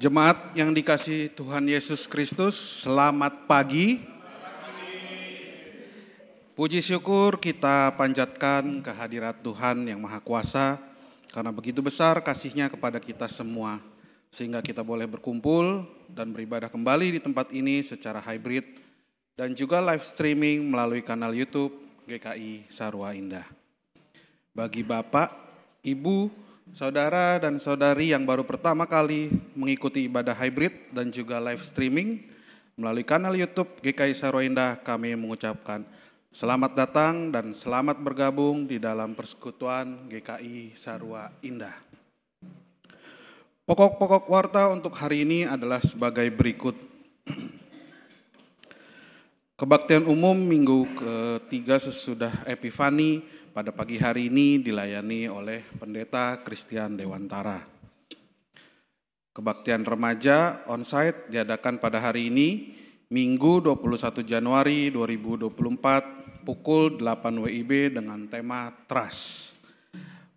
Jemaat yang dikasih Tuhan Yesus Kristus, selamat pagi. Puji syukur kita panjatkan kehadirat Tuhan yang Maha Kuasa karena begitu besar kasihnya kepada kita semua sehingga kita boleh berkumpul dan beribadah kembali di tempat ini secara hybrid dan juga live streaming melalui kanal YouTube GKI Sarwa Indah. Bagi Bapak, Ibu, Saudara dan saudari yang baru pertama kali mengikuti ibadah hybrid dan juga live streaming melalui kanal YouTube GKI Sarwa Indah, kami mengucapkan selamat datang dan selamat bergabung di dalam persekutuan GKI Sarwa Indah. Pokok-pokok warta untuk hari ini adalah sebagai berikut. Kebaktian umum minggu ketiga sesudah Epifani pada pagi hari ini dilayani oleh Pendeta Christian Dewantara. Kebaktian remaja onsite diadakan pada hari ini, Minggu 21 Januari 2024, pukul 8 WIB dengan tema Trust.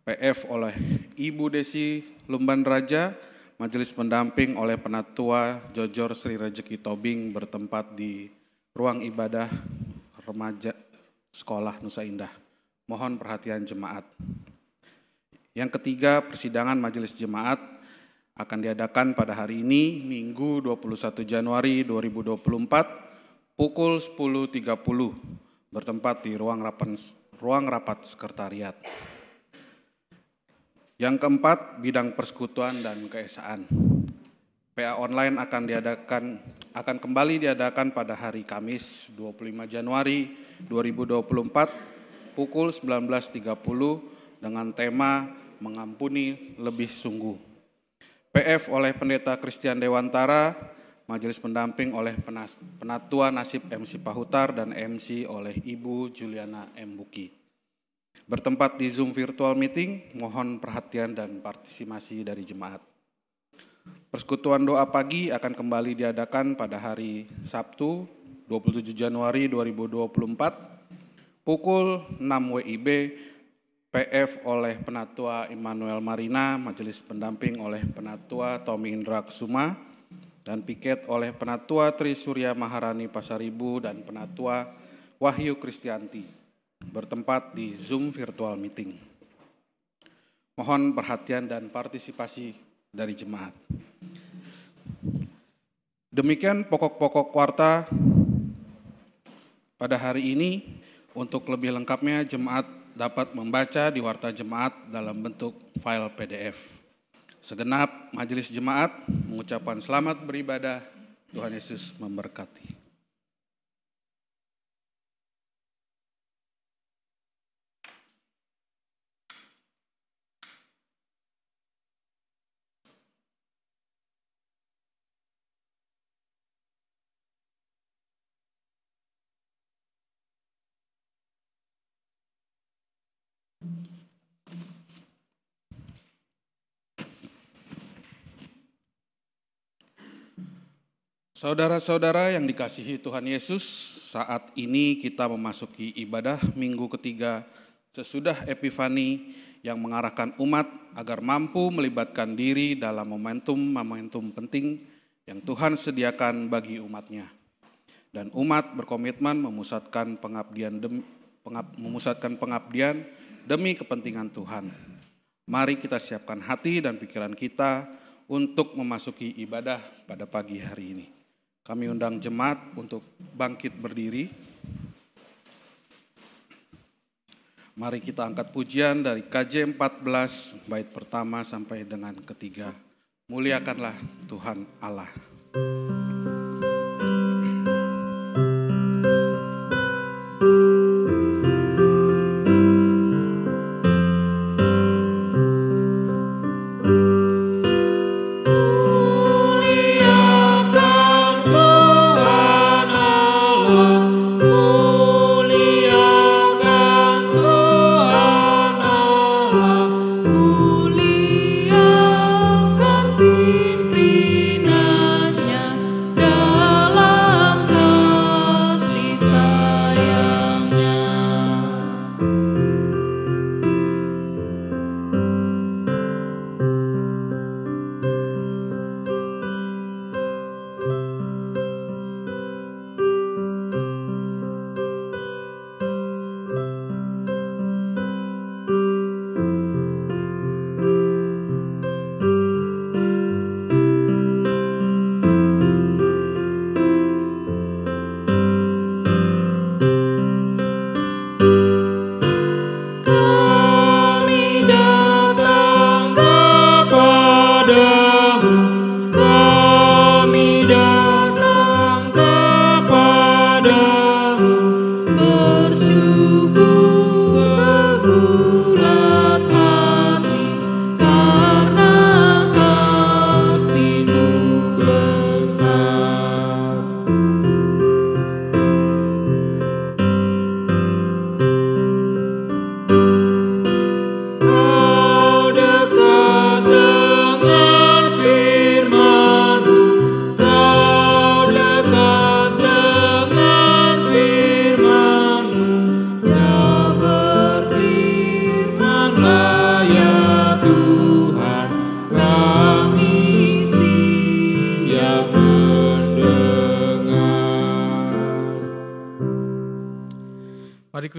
PF oleh Ibu Desi Lumban Raja, Majelis Pendamping oleh Penatua Jojor Sri Rejeki Tobing bertempat di ruang ibadah remaja Sekolah Nusa Indah. Mohon perhatian jemaat. Yang ketiga, persidangan majelis jemaat akan diadakan pada hari ini, Minggu 21 Januari 2024, pukul 10.30, bertempat di ruang rapat, ruang rapat sekretariat. Yang keempat, bidang persekutuan dan keesaan. PA online akan diadakan akan kembali diadakan pada hari Kamis 25 Januari 2024 pukul 19.30 dengan tema Mengampuni Lebih Sungguh. PF oleh Pendeta Christian Dewantara, Majelis Pendamping oleh Penatua Nasib MC Pahutar dan MC oleh Ibu Juliana M. Buki. Bertempat di Zoom virtual meeting, mohon perhatian dan partisipasi dari jemaat. Persekutuan doa pagi akan kembali diadakan pada hari Sabtu 27 Januari 2024 Pukul 6 WIB, PF oleh Penatua Immanuel Marina, Majelis Pendamping oleh Penatua Tommy Indra Kusuma, dan piket oleh Penatua Tri Surya Maharani Pasaribu dan Penatua Wahyu Kristianti, bertempat di Zoom virtual meeting. Mohon perhatian dan partisipasi dari jemaat. Demikian pokok-pokok warta pada hari ini. Untuk lebih lengkapnya, jemaat dapat membaca di Warta Jemaat dalam bentuk file PDF. Segenap majelis jemaat mengucapkan selamat beribadah. Tuhan Yesus memberkati. Saudara-saudara yang dikasihi Tuhan Yesus, saat ini kita memasuki ibadah minggu ketiga sesudah Epifani yang mengarahkan umat agar mampu melibatkan diri dalam momentum-momentum penting yang Tuhan sediakan bagi umatnya. Dan umat berkomitmen memusatkan pengabdian demi, pengab, memusatkan pengabdian demi kepentingan Tuhan. Mari kita siapkan hati dan pikiran kita untuk memasuki ibadah pada pagi hari ini. Kami undang jemaat untuk bangkit berdiri. Mari kita angkat pujian dari KJ 14 bait pertama sampai dengan ketiga. Muliakanlah Tuhan Allah.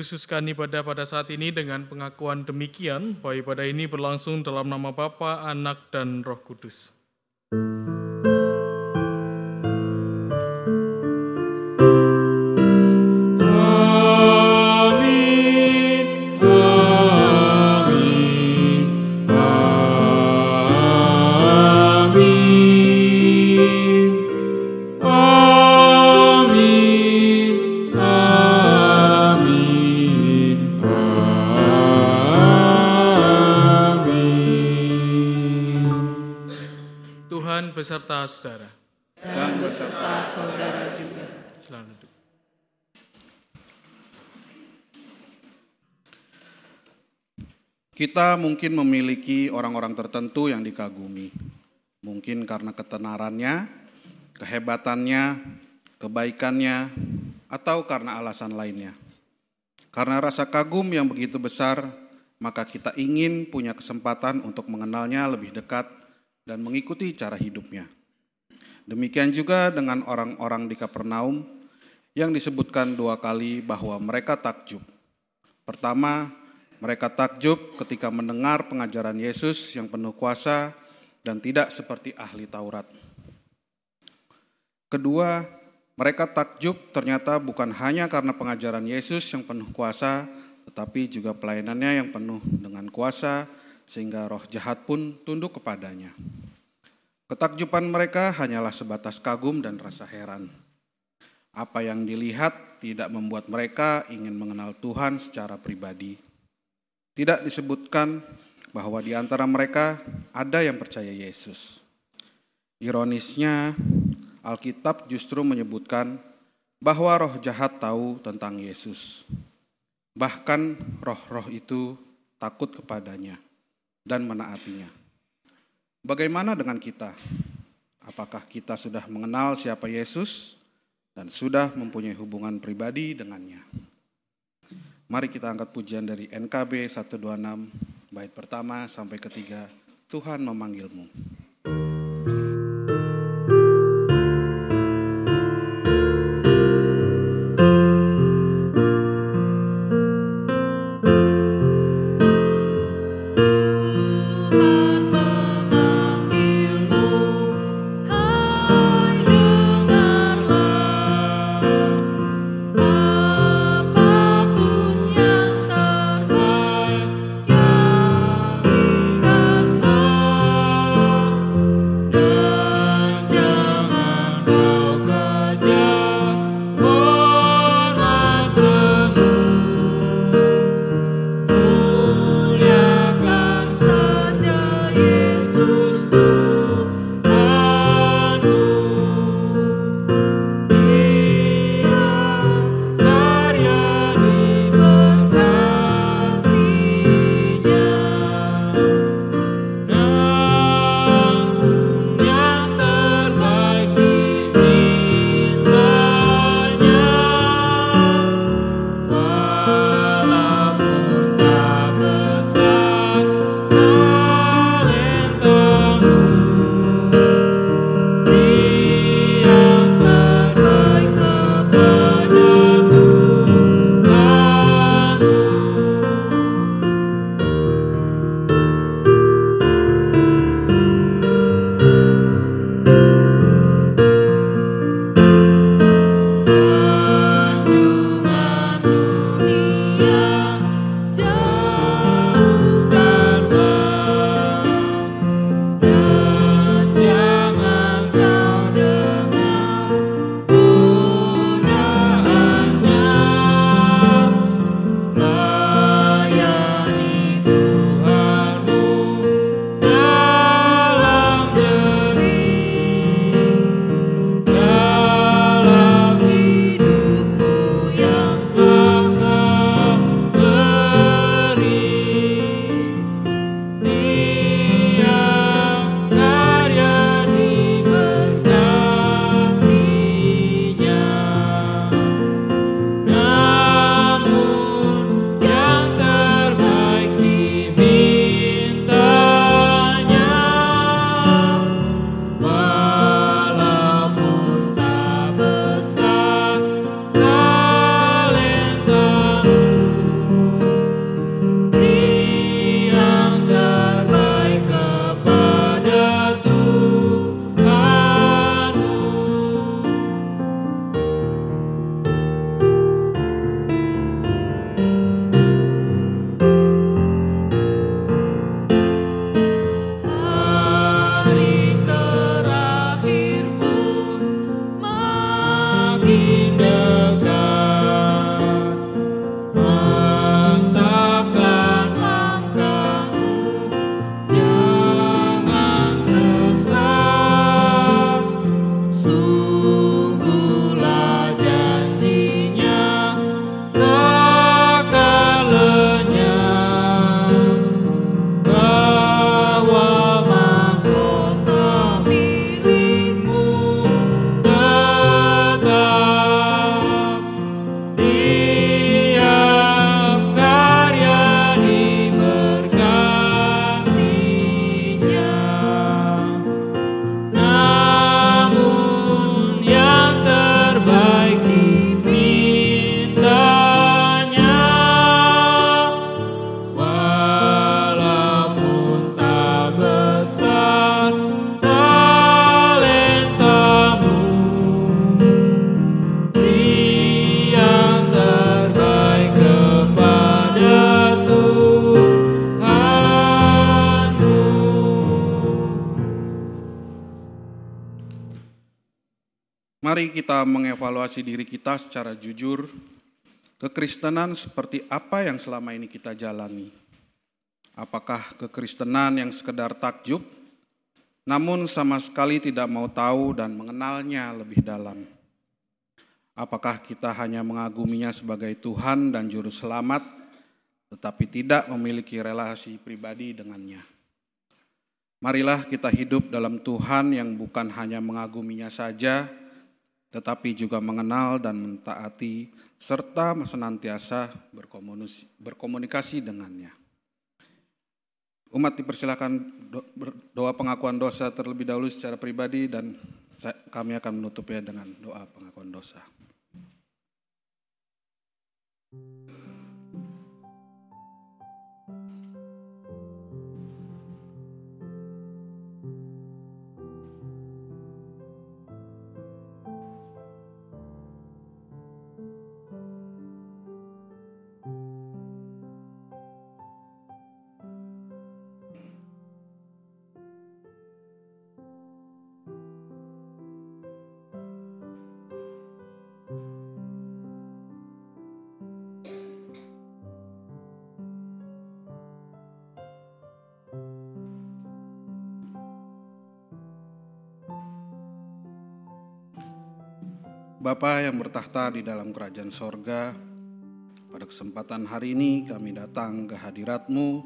Dikhususkan ibadah pada saat ini dengan pengakuan demikian bahwa ibadah ini berlangsung dalam nama Bapa, Anak, dan Roh Kudus. Kita mungkin memiliki orang-orang tertentu yang dikagumi. Mungkin karena ketenarannya, kehebatannya, kebaikannya, atau karena alasan lainnya. Karena rasa kagum yang begitu besar, maka kita ingin punya kesempatan untuk mengenalnya lebih dekat dan mengikuti cara hidupnya. Demikian juga dengan orang-orang di Kapernaum yang disebutkan dua kali bahwa mereka takjub. Pertama, mereka takjub ketika mendengar pengajaran Yesus yang penuh kuasa dan tidak seperti ahli Taurat. Kedua, mereka takjub ternyata bukan hanya karena pengajaran Yesus yang penuh kuasa, tetapi juga pelayanannya yang penuh dengan kuasa sehingga roh jahat pun tunduk kepadanya. Ketakjuban mereka hanyalah sebatas kagum dan rasa heran. Apa yang dilihat tidak membuat mereka ingin mengenal Tuhan secara pribadi. Tidak disebutkan bahwa di antara mereka ada yang percaya Yesus. Ironisnya, Alkitab justru menyebutkan bahwa roh jahat tahu tentang Yesus. Bahkan roh-roh itu takut kepadanya dan menaatinya. Bagaimana dengan kita? Apakah kita sudah mengenal siapa Yesus dan sudah mempunyai hubungan pribadi dengannya? Mari kita angkat pujian dari NKB 126 bait pertama sampai ketiga. Tuhan memanggilmu. Kita mengevaluasi diri kita secara jujur. Kekristenan seperti apa yang selama ini kita jalani? Apakah kekristenan yang sekedar takjub, namun sama sekali tidak mau tahu dan mengenalnya lebih dalam? Apakah kita hanya mengaguminya sebagai Tuhan dan Juru Selamat, tetapi tidak memiliki relasi pribadi dengannya? Marilah kita hidup dalam Tuhan yang bukan hanya mengaguminya saja, tetapi juga mengenal dan mentaati serta senantiasa berkomunikasi dengannya. Umat dipersilakan doa pengakuan dosa terlebih dahulu secara pribadi dan kami akan menutupnya dengan doa pengakuan dosa. Bapa yang bertahta di dalam kerajaan sorga, pada kesempatan hari ini kami datang ke hadiratmu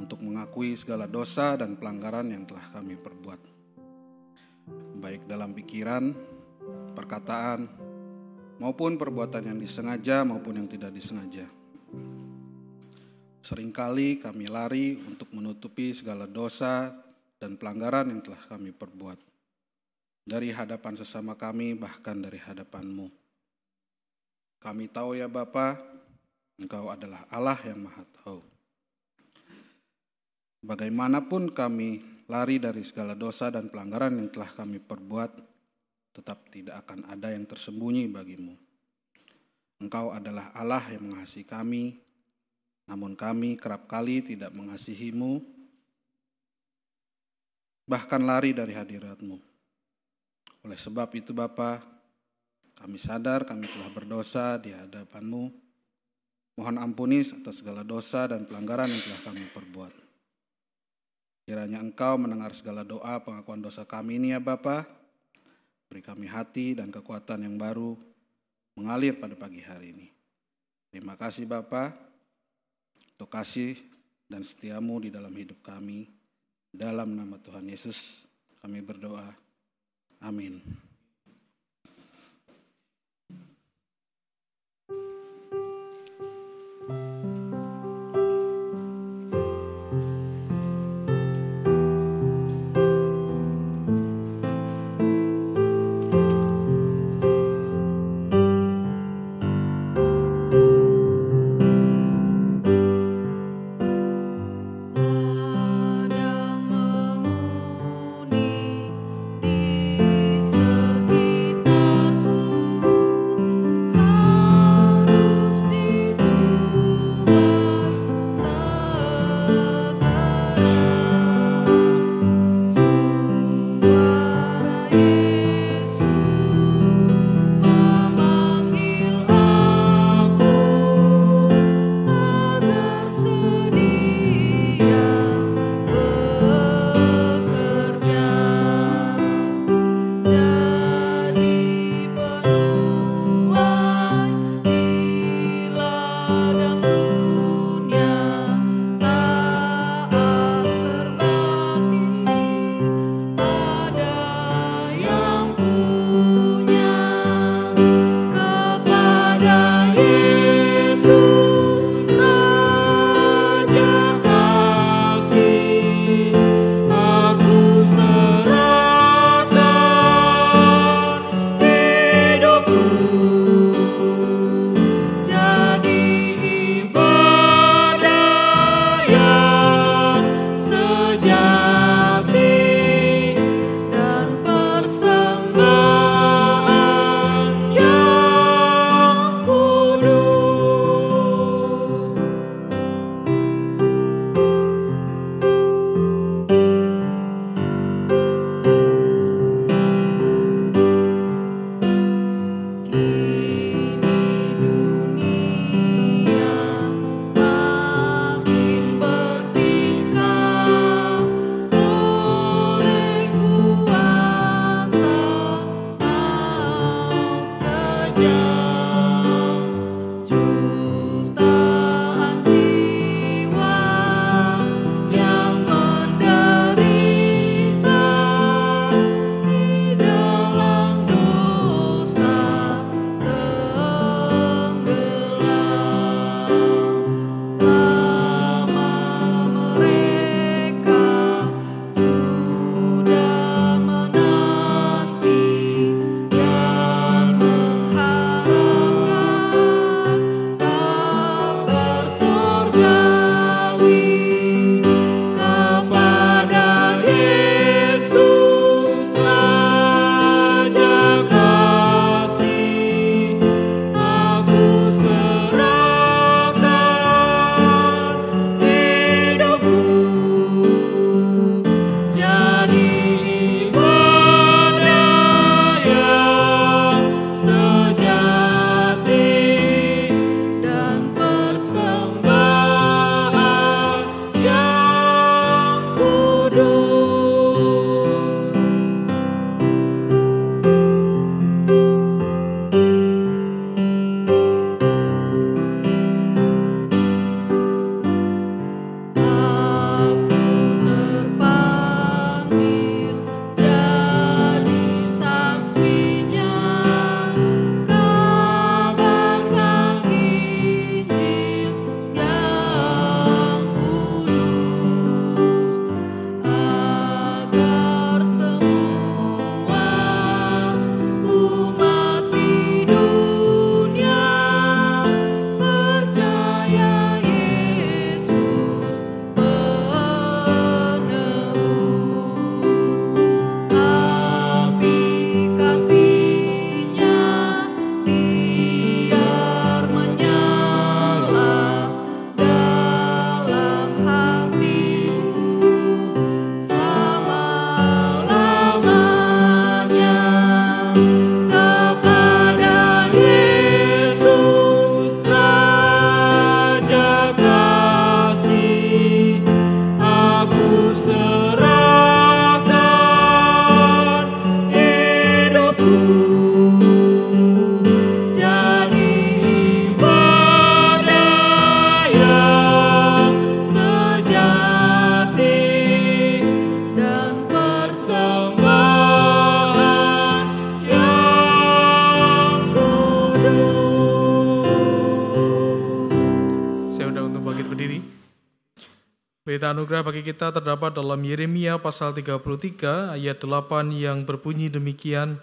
untuk mengakui segala dosa dan pelanggaran yang telah kami perbuat. Baik dalam pikiran, perkataan, maupun perbuatan yang disengaja maupun yang tidak disengaja. Seringkali kami lari untuk menutupi segala dosa dan pelanggaran yang telah kami perbuat dari hadapan sesama kami, bahkan dari hadapanmu. Kami tahu ya Bapa, Engkau adalah Allah yang maha tahu. Bagaimanapun kami lari dari segala dosa dan pelanggaran yang telah kami perbuat, tetap tidak akan ada yang tersembunyi bagimu. Engkau adalah Allah yang mengasihi kami, namun kami kerap kali tidak mengasihimu, bahkan lari dari hadiratmu. Oleh sebab itu Bapa, kami sadar kami telah berdosa di hadapanmu. Mohon ampuni atas segala dosa dan pelanggaran yang telah kami perbuat. Kiranya Engkau mendengar segala doa pengakuan dosa kami ini ya Bapa. Beri kami hati dan kekuatan yang baru mengalir pada pagi hari ini. Terima kasih Bapa untuk kasih dan setiamu di dalam hidup kami. Dalam nama Tuhan Yesus kami berdoa. Amin. Kita terdapat dalam Yeremia pasal 33 ayat 8 yang berbunyi demikian,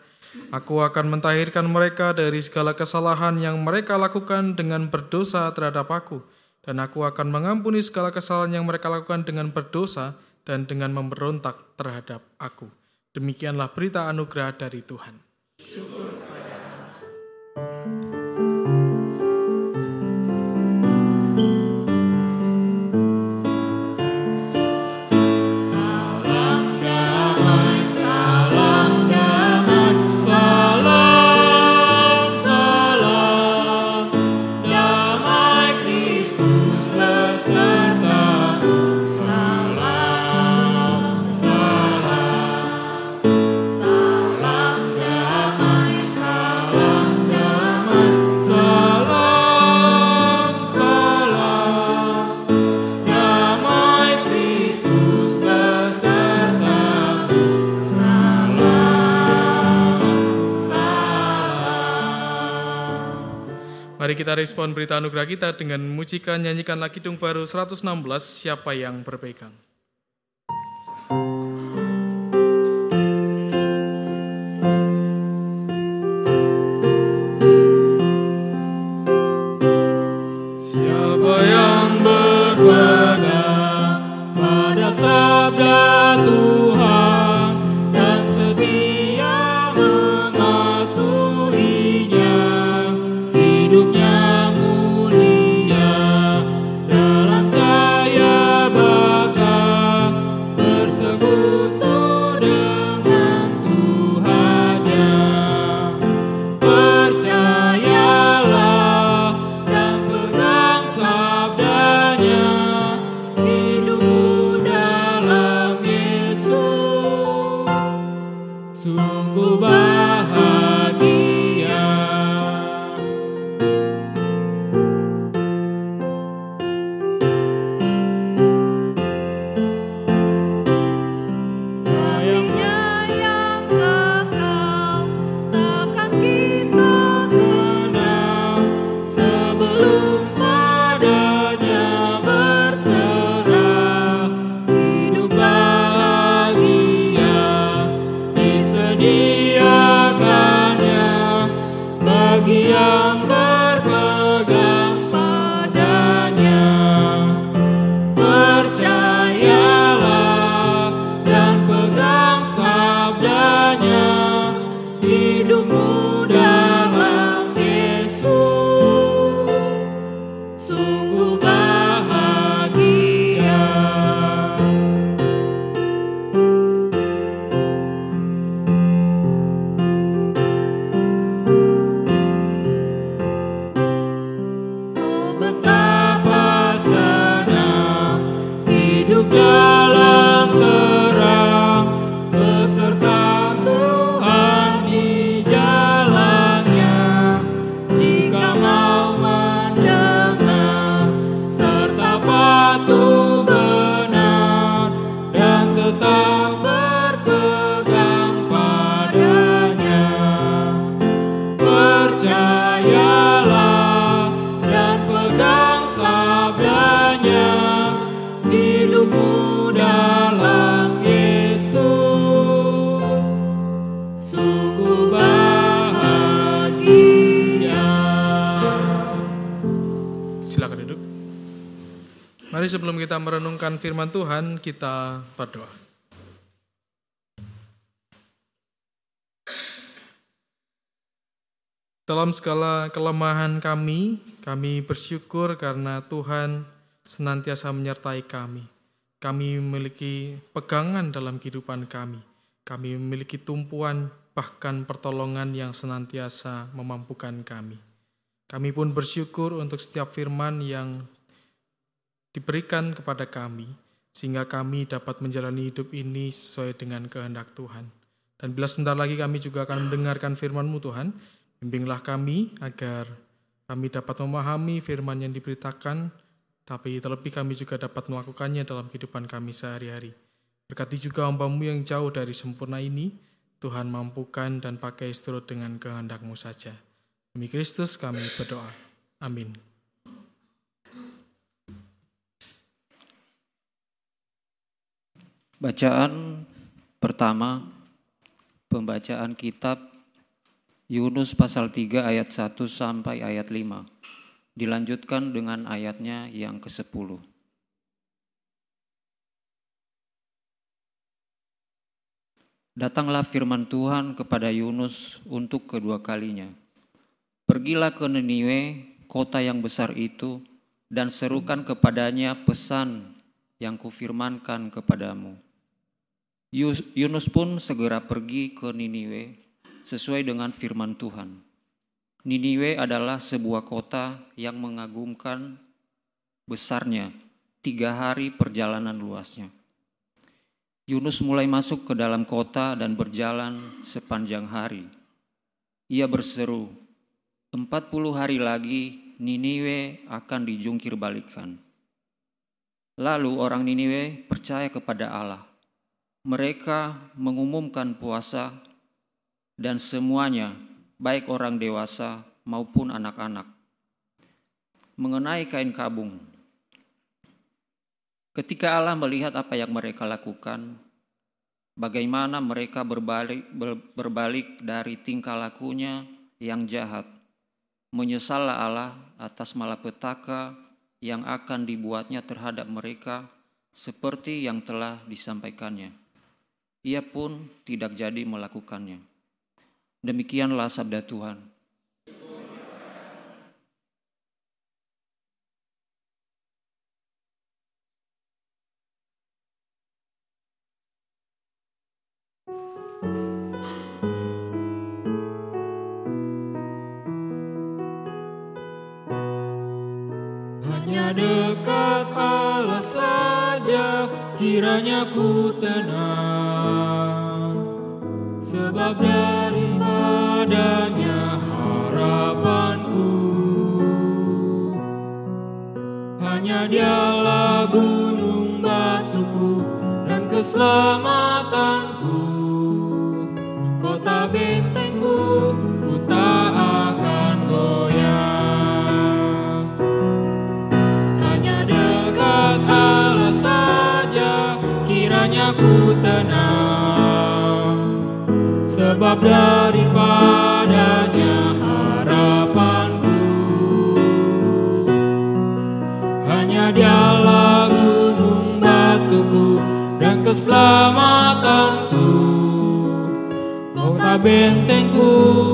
Aku akan mentahirkan mereka dari segala kesalahan yang mereka lakukan dengan berdosa terhadap aku, dan aku akan mengampuni segala kesalahan yang mereka lakukan dengan berdosa dan dengan memberontak terhadap aku. Demikianlah berita anugerah dari Tuhan. Syukur. Kita respon berita anugerah kita dengan memujikan nyanyikan lagi dung baru 116 siapa yang berpegang. Merenungkan firman Tuhan, kita berdoa. Dalam segala kelemahan kami, kami bersyukur karena Tuhan senantiasa menyertai kami. Kami memiliki pegangan dalam kehidupan kami. Kami memiliki tumpuan bahkan pertolongan yang senantiasa memampukan kami. Kami pun bersyukur untuk setiap firman yang diberikan kepada kami, sehingga kami dapat menjalani hidup ini sesuai dengan kehendak Tuhan. Dan bila sebentar lagi kami juga akan mendengarkan firman-Mu Tuhan, bimbinglah kami agar kami dapat memahami firman yang diberitakan, tapi terlebih kami juga dapat melakukannya dalam kehidupan kami sehari-hari. Berkati juga hambamu yang jauh dari sempurna ini, Tuhan mampukan dan pakai seturut dengan kehendak-Mu saja. Demi Kristus kami berdoa. Amin. Bacaan pertama pembacaan kitab Yunus pasal 3 ayat 1 sampai ayat 5. Dilanjutkan dengan ayatnya yang ke-10. Datanglah firman Tuhan kepada Yunus untuk kedua kalinya. Pergilah ke Niniwe, kota yang besar itu, dan serukan kepadanya pesan yang kufirmankan kepadamu. Yunus pun segera pergi ke Niniwe sesuai dengan firman Tuhan. Niniwe adalah sebuah kota yang mengagumkan besarnya, tiga hari perjalanan luasnya. Yunus mulai masuk ke dalam kota dan berjalan sepanjang hari. Ia berseru, empat puluh hari lagi Niniwe akan dijungkir balikan. Lalu orang Niniwe percaya kepada Allah. Mereka mengumumkan puasa dan semuanya, baik orang dewasa maupun anak-anak. Mengenai kain kabung, ketika Allah melihat apa yang mereka lakukan, bagaimana mereka berbalik, berbalik dari tingkah lakunya yang jahat, menyesallah Allah atas malapetaka yang akan dibuatnya terhadap mereka seperti yang telah disampaikannya. Ia pun tidak jadi melakukannya. Demikianlah sabda Tuhan. Hanya dekat Allah saja kiranya ku tenang Sebab daripadanya harapanku. Hanya dialah gunung batuku dan keselamatanku Sebab daripadanya harapanku. Hanya dialah gunung batuku dan keselamatanku. Kota bentengku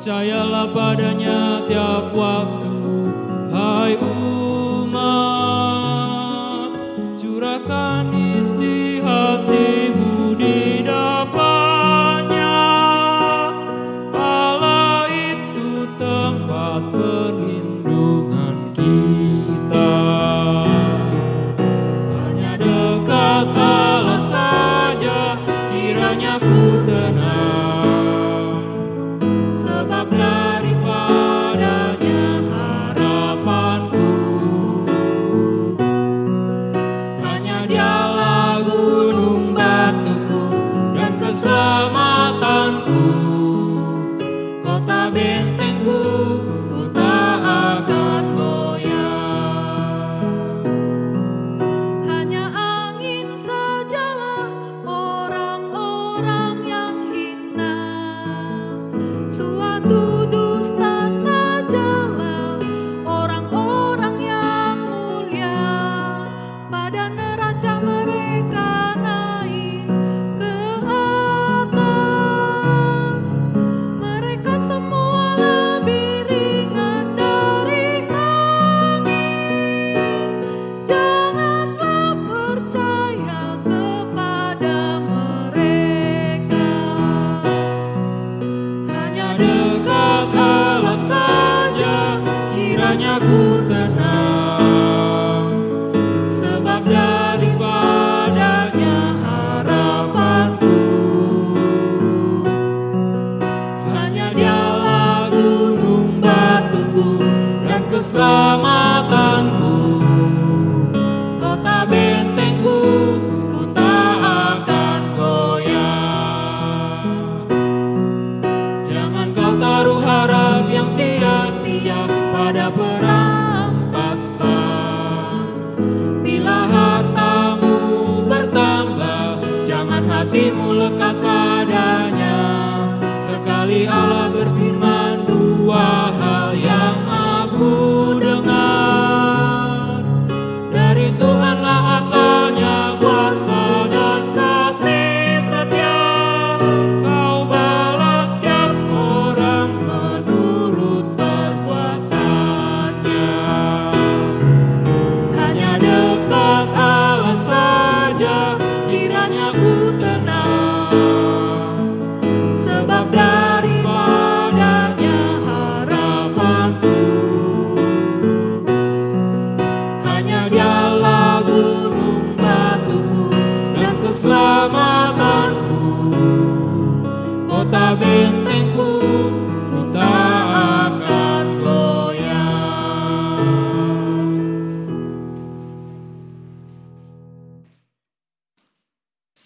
Percayalah padanya tiap waktu. Hai umat Curahkan isi hatimu di depannya Allah itu tempat perlindungan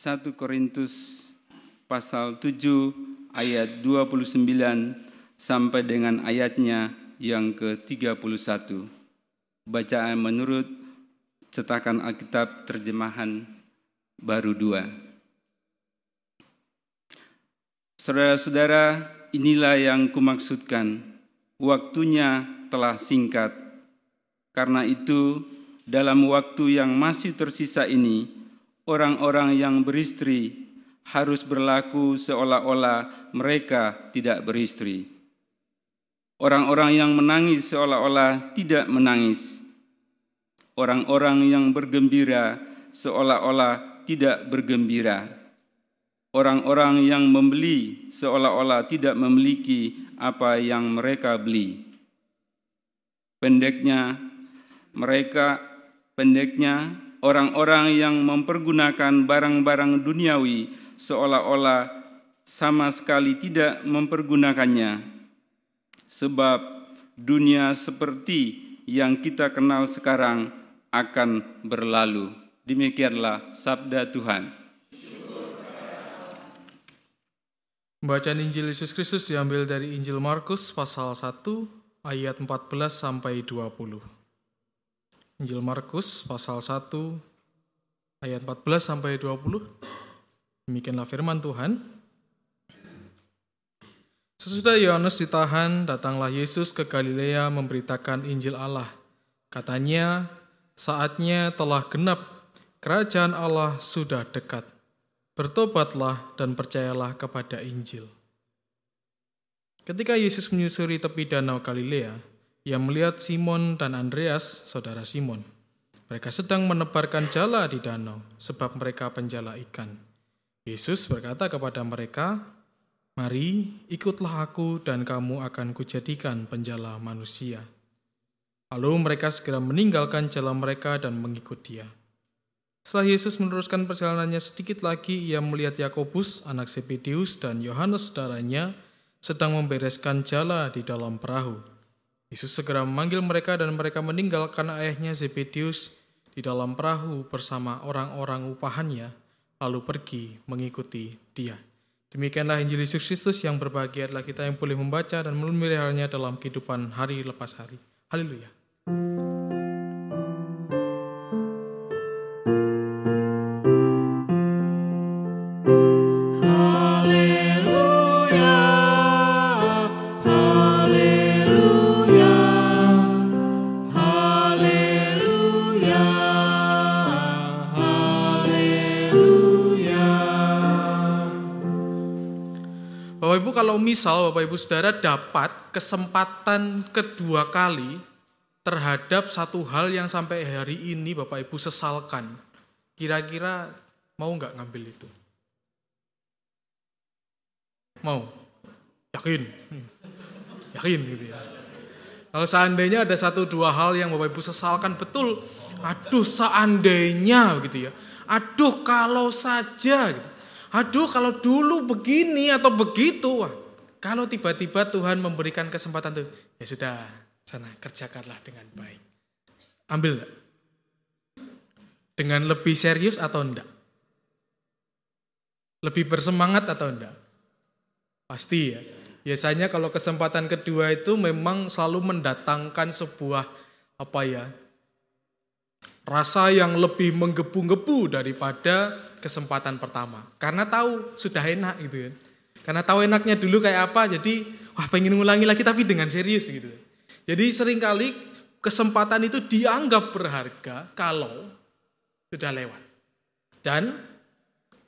1 Korintus pasal 7 ayat 29 sampai dengan ayatnya yang ke-31. Bacaan menurut cetakan Alkitab terjemahan baru 2. Saudara-saudara, inilah yang kumaksudkan. Waktunya telah singkat. Karena itu, dalam waktu yang masih tersisa ini, orang-orang yang beristri harus berlaku seolah-olah mereka tidak beristri. Orang-orang yang menangis seolah-olah tidak menangis. Orang-orang yang bergembira seolah-olah tidak bergembira. Orang-orang yang membeli seolah-olah tidak memiliki apa yang mereka beli. Pendeknya, mereka pendeknya orang-orang yang mempergunakan barang-barang duniawi seolah-olah sama sekali tidak mempergunakannya. Sebab dunia seperti yang kita kenal sekarang akan berlalu. Demikianlah sabda Tuhan. Bacaan Injil Yesus Kristus diambil dari Injil Markus pasal 1 ayat 14 sampai 20. Injil Markus pasal 1 ayat 14 sampai 20. Demikianlah firman Tuhan. Sesudah Yohanes ditahan, datanglah Yesus ke Galilea memberitakan Injil Allah. Katanya, saatnya telah genap, kerajaan Allah sudah dekat. Bertobatlah dan percayalah kepada Injil. Ketika Yesus menyusuri tepi danau Galilea, ia melihat Simon dan Andreas, saudara Simon. Mereka sedang menebarkan jala di danau, sebab mereka penjala ikan. Yesus berkata kepada mereka, Mari, ikutlah aku dan kamu akan kujadikan penjala manusia. Lalu mereka segera meninggalkan jalan mereka dan mengikut dia. Setelah Yesus meneruskan perjalanannya sedikit lagi, ia melihat Yakobus, anak Zebedeus, dan Yohanes saudaranya sedang membereskan jala di dalam perahu. Yesus segera memanggil mereka dan mereka meninggalkan ayahnya Zebedeus di dalam perahu bersama orang-orang upahannya, lalu pergi mengikuti dia. Demikianlah Injil Yesus Kristus yang berbahagia adalah kita yang boleh membaca dan memeliharanya dalam kehidupan hari lepas hari. Haleluya, Misal Bapak Ibu Saudara dapat kesempatan kedua kali terhadap satu hal yang sampai hari ini Bapak Ibu sesalkan, kira-kira mau nggak ngambil itu? Mau? Yakin? Hmm. Yakin gitu ya. Kalau seandainya ada satu dua hal yang Bapak Ibu sesalkan betul, aduh seandainya gitu ya. Aduh kalau saja gitu. Aduh kalau dulu begini atau begitu. Wah, kalau tiba-tiba Tuhan memberikan kesempatan tuh, ya sudah, sana kerjakanlah dengan baik. Ambil enggak? Dengan lebih serius atau enggak? Lebih bersemangat atau enggak? Pasti ya. Biasanya kalau kesempatan kedua itu memang selalu mendatangkan sebuah apa ya? Rasa yang lebih menggebu-gebu daripada kesempatan pertama. Karena tahu sudah enak gitu kan. Karena tahu enaknya dulu kayak apa, jadi wah pengen ngulangi lagi tapi dengan serius gitu. Jadi sering kali kesempatan itu dianggap berharga kalau sudah lewat. Dan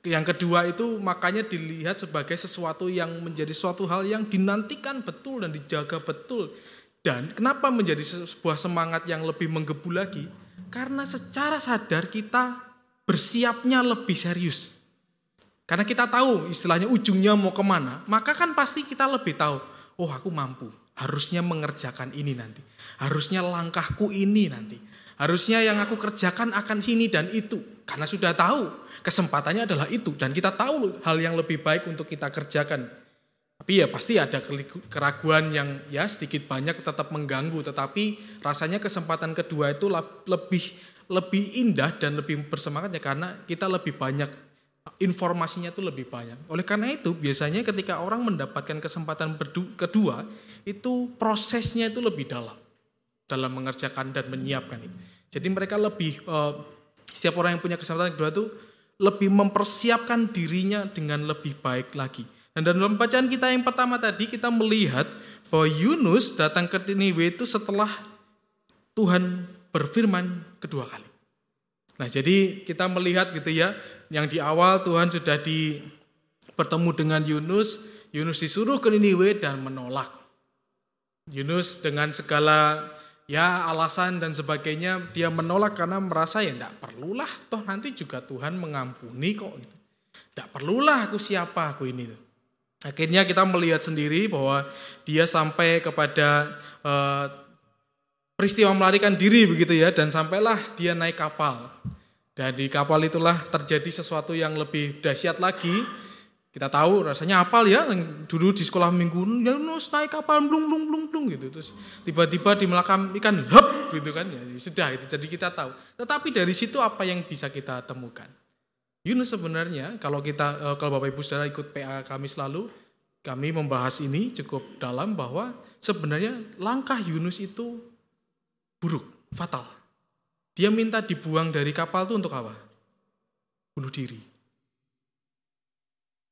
yang kedua itu makanya dilihat sebagai sesuatu yang menjadi suatu hal yang dinantikan betul dan dijaga betul. Dan kenapa menjadi sebuah semangat yang lebih menggebu lagi? Karena secara sadar kita bersiapnya lebih serius. Karena kita tahu istilahnya ujungnya mau ke mana, maka kan pasti kita lebih tahu, oh aku mampu, harusnya mengerjakan ini nanti. Harusnya langkahku ini nanti. Harusnya yang aku kerjakan akan sini dan itu. Karena sudah tahu kesempatannya adalah itu. Dan kita tahu hal yang lebih baik untuk kita kerjakan. Tapi ya pasti ada keraguan yang ya sedikit banyak tetap mengganggu. Tetapi rasanya kesempatan kedua itu lebih lebih indah dan lebih bersemangat ya karena kita lebih banyak informasinya itu lebih banyak. Oleh karena itu biasanya ketika orang mendapatkan kesempatan kedua itu prosesnya itu lebih dalam dalam mengerjakan dan menyiapkan itu. Jadi mereka lebih uh, setiap orang yang punya kesempatan kedua itu lebih mempersiapkan dirinya dengan lebih baik lagi. Dan dalam bacaan kita yang pertama tadi kita melihat bahwa Yunus datang ke Niniwe itu setelah Tuhan berfirman kedua kali. Nah, jadi kita melihat gitu ya, yang di awal Tuhan sudah di bertemu dengan Yunus, Yunus disuruh ke Niniwe dan menolak. Yunus dengan segala ya alasan dan sebagainya dia menolak karena merasa ya tidak perlulah toh nanti juga Tuhan mengampuni kok gitu. Tidak perlulah aku siapa aku ini. Akhirnya kita melihat sendiri bahwa dia sampai kepada uh, peristiwa melarikan diri begitu ya dan sampailah dia naik kapal. Dan di kapal itulah terjadi sesuatu yang lebih dahsyat lagi. Kita tahu rasanya apal ya dulu di sekolah minggu ya naik kapal blung blung blung blung gitu. Terus tiba-tiba di melakam ikan hop gitu kan. Ya sudah itu jadi kita tahu. Tetapi dari situ apa yang bisa kita temukan? Yunus sebenarnya kalau kita eh, kalau Bapak Ibu Saudara ikut PA kami selalu kami membahas ini cukup dalam bahwa sebenarnya langkah Yunus itu buruk fatal dia minta dibuang dari kapal itu untuk apa bunuh diri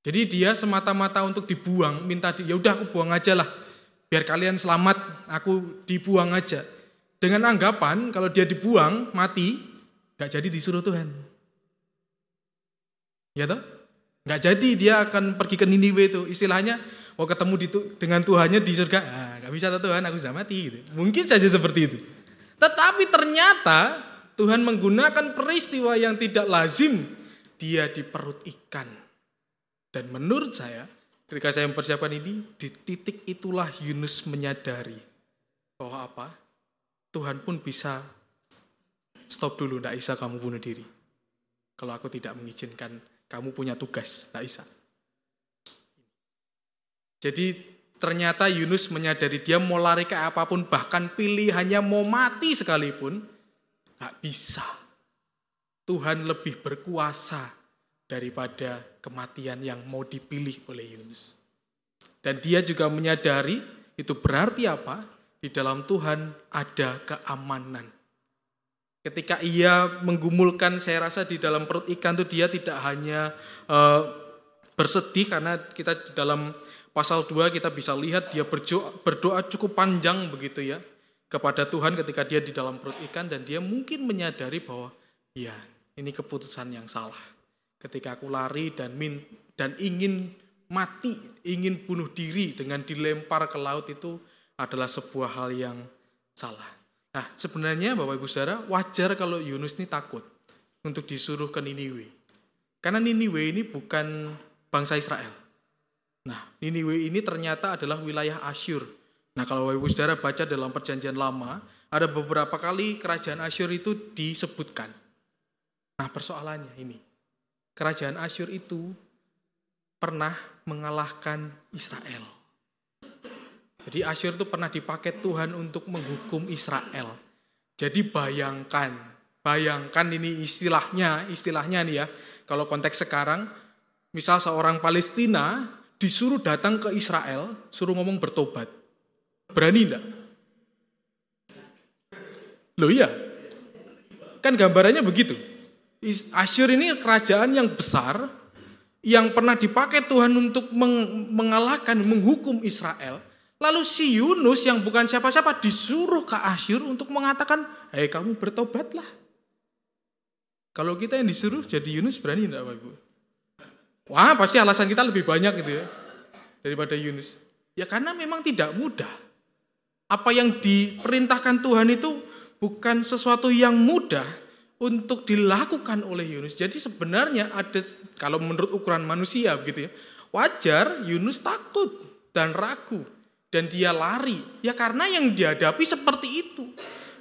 jadi dia semata-mata untuk dibuang, minta di, ya udah aku buang aja lah. Biar kalian selamat, aku dibuang aja. Dengan anggapan kalau dia dibuang, mati, gak jadi disuruh Tuhan. Ya toh? Gak jadi dia akan pergi ke Niniwe itu. Istilahnya, mau ketemu di, dengan Tuhannya di surga, ah, gak bisa Tuhan, aku sudah mati. Gitu. Mungkin saja seperti itu. Tetapi ternyata Tuhan menggunakan peristiwa yang tidak lazim. Dia di perut ikan dan menurut saya, ketika saya mempersiapkan ini, di titik itulah Yunus menyadari bahwa apa? Tuhan pun bisa stop dulu, tidak bisa kamu bunuh diri. Kalau aku tidak mengizinkan kamu punya tugas, tidak bisa. Jadi ternyata Yunus menyadari dia mau lari ke apa pun, bahkan pilihannya mau mati sekalipun, tidak bisa. Tuhan lebih berkuasa daripada kematian yang mau dipilih oleh Yunus. Dan dia juga menyadari itu berarti apa? Di dalam Tuhan ada keamanan. Ketika ia menggumulkan, saya rasa di dalam perut ikan itu dia tidak hanya uh, bersedih karena kita di dalam pasal 2 kita bisa lihat dia berdoa, berdoa cukup panjang begitu ya kepada Tuhan ketika dia di dalam perut ikan dan dia mungkin menyadari bahwa ya ini keputusan yang salah ketika aku lari dan min, dan ingin mati, ingin bunuh diri dengan dilempar ke laut itu adalah sebuah hal yang salah. Nah, sebenarnya Bapak Ibu Saudara, wajar kalau Yunus ini takut untuk disuruh ke Niniwe. Karena Niniwe ini bukan bangsa Israel. Nah, Niniwe ini ternyata adalah wilayah Asyur. Nah, kalau Bapak Ibu Saudara baca dalam perjanjian lama, ada beberapa kali kerajaan Asyur itu disebutkan. Nah, persoalannya ini kerajaan Asyur itu pernah mengalahkan Israel. Jadi Asyur itu pernah dipakai Tuhan untuk menghukum Israel. Jadi bayangkan, bayangkan ini istilahnya, istilahnya nih ya. Kalau konteks sekarang, misal seorang Palestina disuruh datang ke Israel, suruh ngomong bertobat. Berani enggak? Loh iya, kan gambarannya begitu. Asyur ini kerajaan yang besar yang pernah dipakai Tuhan untuk mengalahkan, menghukum Israel. Lalu si Yunus yang bukan siapa-siapa disuruh ke Asyur untuk mengatakan, hei kamu bertobatlah. Kalau kita yang disuruh jadi Yunus berani enggak Bapak Ibu? Wah pasti alasan kita lebih banyak gitu ya daripada Yunus. Ya karena memang tidak mudah. Apa yang diperintahkan Tuhan itu bukan sesuatu yang mudah untuk dilakukan oleh Yunus. Jadi sebenarnya ada kalau menurut ukuran manusia begitu ya, wajar Yunus takut dan ragu dan dia lari. Ya karena yang dihadapi seperti itu.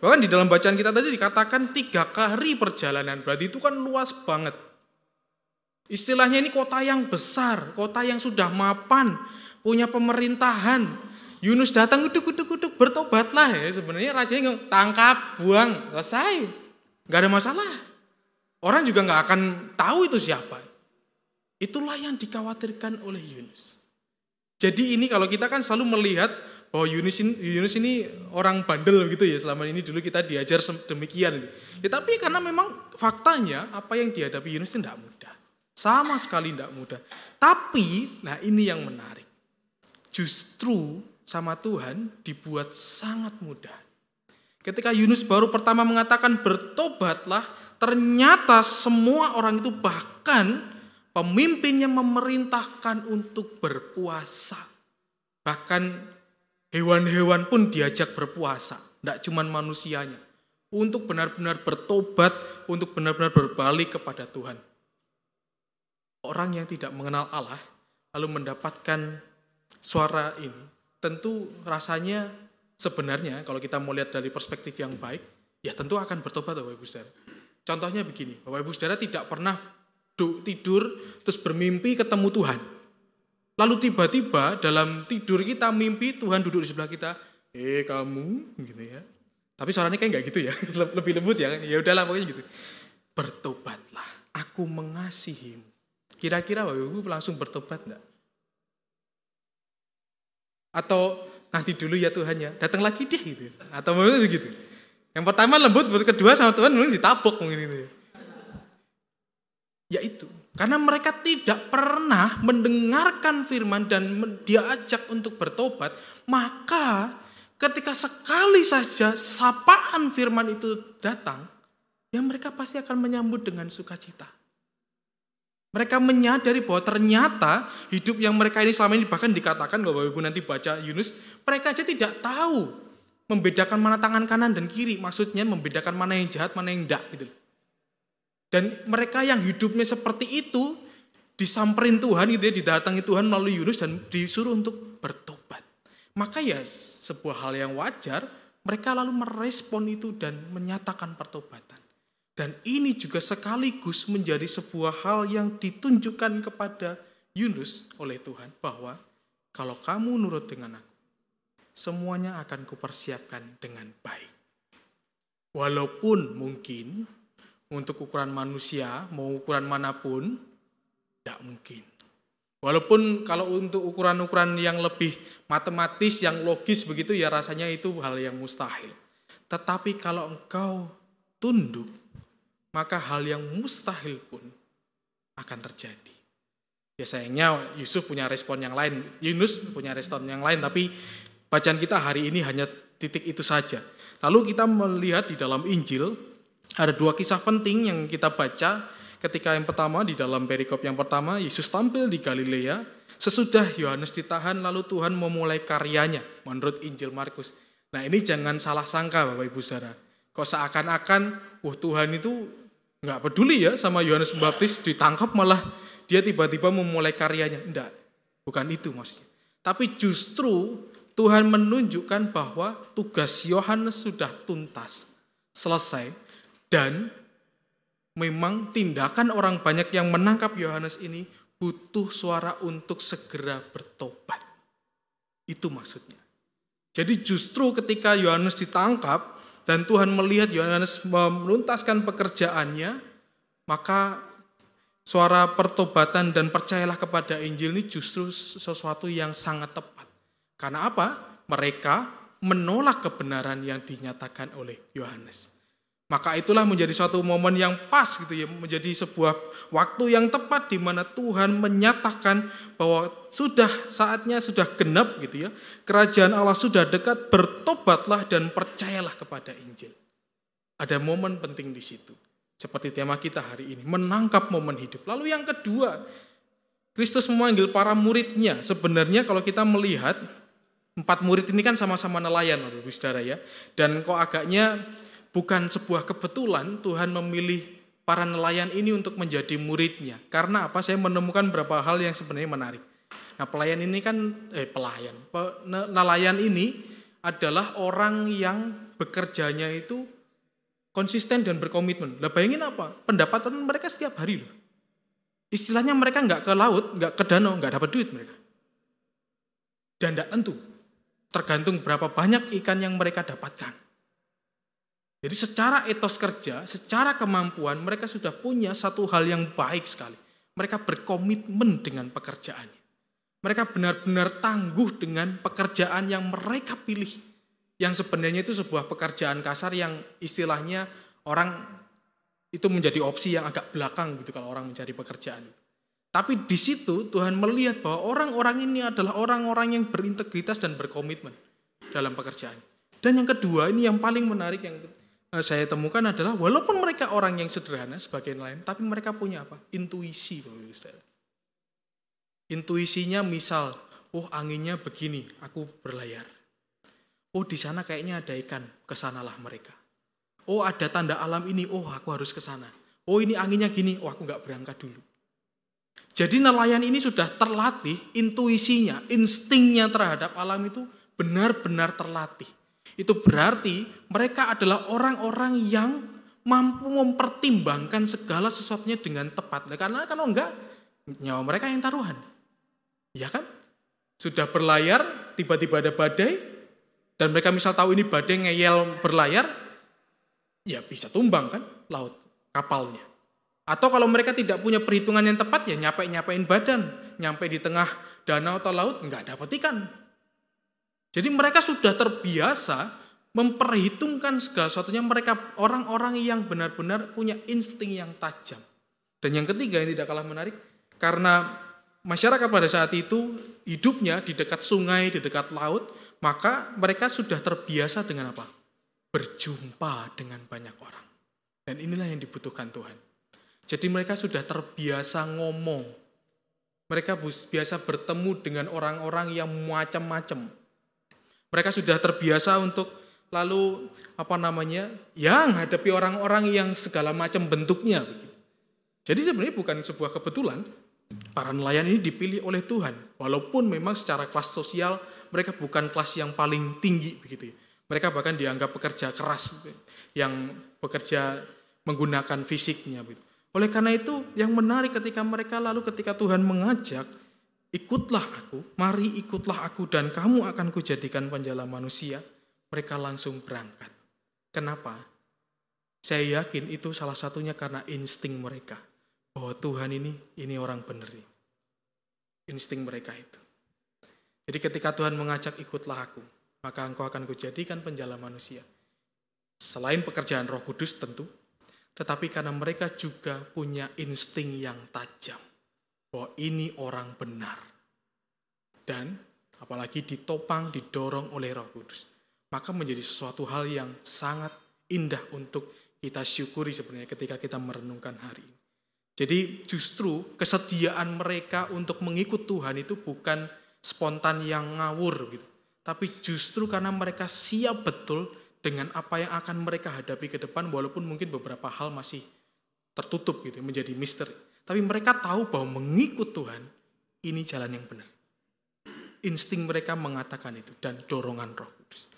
Bahkan di dalam bacaan kita tadi dikatakan tiga kali perjalanan. Berarti itu kan luas banget. Istilahnya ini kota yang besar, kota yang sudah mapan, punya pemerintahan. Yunus datang uduk uduk uduk bertobatlah ya. Sebenarnya rajanya tangkap, buang, selesai. Gak ada masalah. Orang juga nggak akan tahu itu siapa. Itulah yang dikhawatirkan oleh Yunus. Jadi ini kalau kita kan selalu melihat bahwa Yunus ini, Yunus ini orang bandel gitu ya selama ini dulu kita diajar demikian. Ya tapi karena memang faktanya apa yang dihadapi Yunus itu tidak mudah. Sama sekali tidak mudah. Tapi, nah ini yang menarik. Justru sama Tuhan dibuat sangat mudah. Ketika Yunus baru pertama mengatakan bertobatlah, ternyata semua orang itu bahkan pemimpinnya memerintahkan untuk berpuasa. Bahkan Hewan-hewan pun diajak berpuasa, tidak cuma manusianya. Untuk benar-benar bertobat, untuk benar-benar berbalik kepada Tuhan. Orang yang tidak mengenal Allah, lalu mendapatkan suara ini, tentu rasanya sebenarnya kalau kita mau lihat dari perspektif yang baik, ya tentu akan bertobat Bapak Ibu Saudara. Contohnya begini, Bapak Ibu Saudara tidak pernah tidur terus bermimpi ketemu Tuhan. Lalu tiba-tiba dalam tidur kita mimpi Tuhan duduk di sebelah kita. Eh kamu gitu ya. Tapi suaranya kayak nggak gitu ya. Lebih lembut ya. Ya udahlah pokoknya gitu. Bertobatlah. Aku mengasihimu. Kira-kira Bapak Ibu langsung bertobat enggak? Atau nanti dulu ya Tuhan ya. Datang lagi deh gitu. Atau mungkin segitu. Yang pertama lembut, kedua sama Tuhan mungkin ditabok mungkin itu ya. Ya itu. Karena mereka tidak pernah mendengarkan firman dan diajak untuk bertobat, maka ketika sekali saja sapaan firman itu datang, ya mereka pasti akan menyambut dengan sukacita. Mereka menyadari bahwa ternyata hidup yang mereka ini selama ini bahkan dikatakan bahwa Ibu nanti baca Yunus, mereka aja tidak tahu membedakan mana tangan kanan dan kiri, maksudnya membedakan mana yang jahat, mana yang tidak gitu. Dan mereka yang hidupnya seperti itu disamperin Tuhan gitu ya, didatangi Tuhan melalui Yunus dan disuruh untuk bertobat. Maka ya sebuah hal yang wajar, mereka lalu merespon itu dan menyatakan pertobatan. Dan ini juga sekaligus menjadi sebuah hal yang ditunjukkan kepada Yunus oleh Tuhan bahwa kalau kamu nurut dengan aku, semuanya akan kupersiapkan dengan baik. Walaupun mungkin untuk ukuran manusia, mau ukuran mana pun, tidak mungkin. Walaupun kalau untuk ukuran-ukuran yang lebih matematis, yang logis begitu ya rasanya itu hal yang mustahil. Tetapi kalau engkau tunduk, maka hal yang mustahil pun akan terjadi. Ya sayangnya Yusuf punya respon yang lain, Yunus punya respon yang lain, tapi bacaan kita hari ini hanya titik itu saja. Lalu kita melihat di dalam Injil, ada dua kisah penting yang kita baca ketika yang pertama di dalam perikop yang pertama Yesus tampil di Galilea sesudah Yohanes ditahan lalu Tuhan memulai karyanya menurut Injil Markus. Nah ini jangan salah sangka Bapak Ibu Saudara. Kok seakan-akan wah Tuhan itu nggak peduli ya sama Yohanes Pembaptis ditangkap malah dia tiba-tiba memulai karyanya. Enggak, bukan itu maksudnya. Tapi justru Tuhan menunjukkan bahwa tugas Yohanes sudah tuntas, selesai, dan memang tindakan orang banyak yang menangkap Yohanes ini butuh suara untuk segera bertobat. Itu maksudnya. Jadi justru ketika Yohanes ditangkap dan Tuhan melihat Yohanes menuntaskan pekerjaannya, maka suara pertobatan dan percayalah kepada Injil ini justru sesuatu yang sangat tepat. Karena apa? Mereka menolak kebenaran yang dinyatakan oleh Yohanes. Maka itulah menjadi suatu momen yang pas gitu ya, menjadi sebuah waktu yang tepat di mana Tuhan menyatakan bahwa sudah saatnya sudah genap gitu ya. Kerajaan Allah sudah dekat, bertobatlah dan percayalah kepada Injil. Ada momen penting di situ. Seperti tema kita hari ini, menangkap momen hidup. Lalu yang kedua, Kristus memanggil para muridnya. Sebenarnya kalau kita melihat empat murid ini kan sama-sama nelayan, Bapak Saudara ya. Dan kok agaknya bukan sebuah kebetulan Tuhan memilih para nelayan ini untuk menjadi muridnya. Karena apa? Saya menemukan beberapa hal yang sebenarnya menarik. Nah, pelayan ini kan eh pelayan, nelayan ini adalah orang yang bekerjanya itu konsisten dan berkomitmen. Lah bayangin apa? Pendapatan mereka setiap hari loh. Istilahnya mereka nggak ke laut, nggak ke danau, nggak dapat duit mereka. Dan tidak tentu. Tergantung berapa banyak ikan yang mereka dapatkan. Jadi secara etos kerja, secara kemampuan mereka sudah punya satu hal yang baik sekali. Mereka berkomitmen dengan pekerjaannya. Mereka benar-benar tangguh dengan pekerjaan yang mereka pilih. Yang sebenarnya itu sebuah pekerjaan kasar yang istilahnya orang itu menjadi opsi yang agak belakang gitu kalau orang mencari pekerjaan. Tapi di situ Tuhan melihat bahwa orang-orang ini adalah orang-orang yang berintegritas dan berkomitmen dalam pekerjaan. Dan yang kedua ini yang paling menarik yang saya temukan adalah walaupun mereka orang yang sederhana sebagian lain, tapi mereka punya apa? Intuisi, Intuisinya misal, oh anginnya begini, aku berlayar. Oh di sana kayaknya ada ikan, ke sanalah mereka. Oh ada tanda alam ini, oh aku harus ke sana. Oh ini anginnya gini, oh aku nggak berangkat dulu. Jadi nelayan ini sudah terlatih, intuisinya, instingnya terhadap alam itu benar-benar terlatih. Itu berarti mereka adalah orang-orang yang mampu mempertimbangkan segala sesuatunya dengan tepat. Nah, karena kalau enggak, nyawa mereka yang taruhan. Ya kan? Sudah berlayar, tiba-tiba ada badai, dan mereka misal tahu ini badai ngeyel berlayar, ya bisa tumbang kan laut, kapalnya. Atau kalau mereka tidak punya perhitungan yang tepat, ya nyapain-nyapain badan, nyampe di tengah danau atau laut, nggak dapat ikan. Jadi mereka sudah terbiasa memperhitungkan segala sesuatunya mereka orang-orang yang benar-benar punya insting yang tajam. Dan yang ketiga yang tidak kalah menarik, karena masyarakat pada saat itu hidupnya di dekat sungai, di dekat laut, maka mereka sudah terbiasa dengan apa? Berjumpa dengan banyak orang. Dan inilah yang dibutuhkan Tuhan. Jadi mereka sudah terbiasa ngomong. Mereka biasa bertemu dengan orang-orang yang macam-macam mereka sudah terbiasa untuk lalu apa namanya yang hadapi orang-orang yang segala macam bentuknya. Jadi sebenarnya bukan sebuah kebetulan para nelayan ini dipilih oleh Tuhan. Walaupun memang secara kelas sosial mereka bukan kelas yang paling tinggi begitu. Mereka bahkan dianggap pekerja keras yang bekerja menggunakan fisiknya. Oleh karena itu yang menarik ketika mereka lalu ketika Tuhan mengajak ikutlah aku, mari ikutlah aku dan kamu akan kujadikan penjala manusia. Mereka langsung berangkat. Kenapa? Saya yakin itu salah satunya karena insting mereka. Bahwa Tuhan ini, ini orang benar. Insting mereka itu. Jadi ketika Tuhan mengajak ikutlah aku, maka engkau akan kujadikan penjala manusia. Selain pekerjaan roh kudus tentu, tetapi karena mereka juga punya insting yang tajam bahwa ini orang benar. Dan apalagi ditopang, didorong oleh Roh Kudus. Maka menjadi sesuatu hal yang sangat indah untuk kita syukuri sebenarnya ketika kita merenungkan hari ini. Jadi justru kesediaan mereka untuk mengikut Tuhan itu bukan spontan yang ngawur gitu. Tapi justru karena mereka siap betul dengan apa yang akan mereka hadapi ke depan walaupun mungkin beberapa hal masih tertutup gitu menjadi misteri. Tapi mereka tahu bahwa mengikut Tuhan ini jalan yang benar. Insting mereka mengatakan itu dan dorongan Roh Kudus.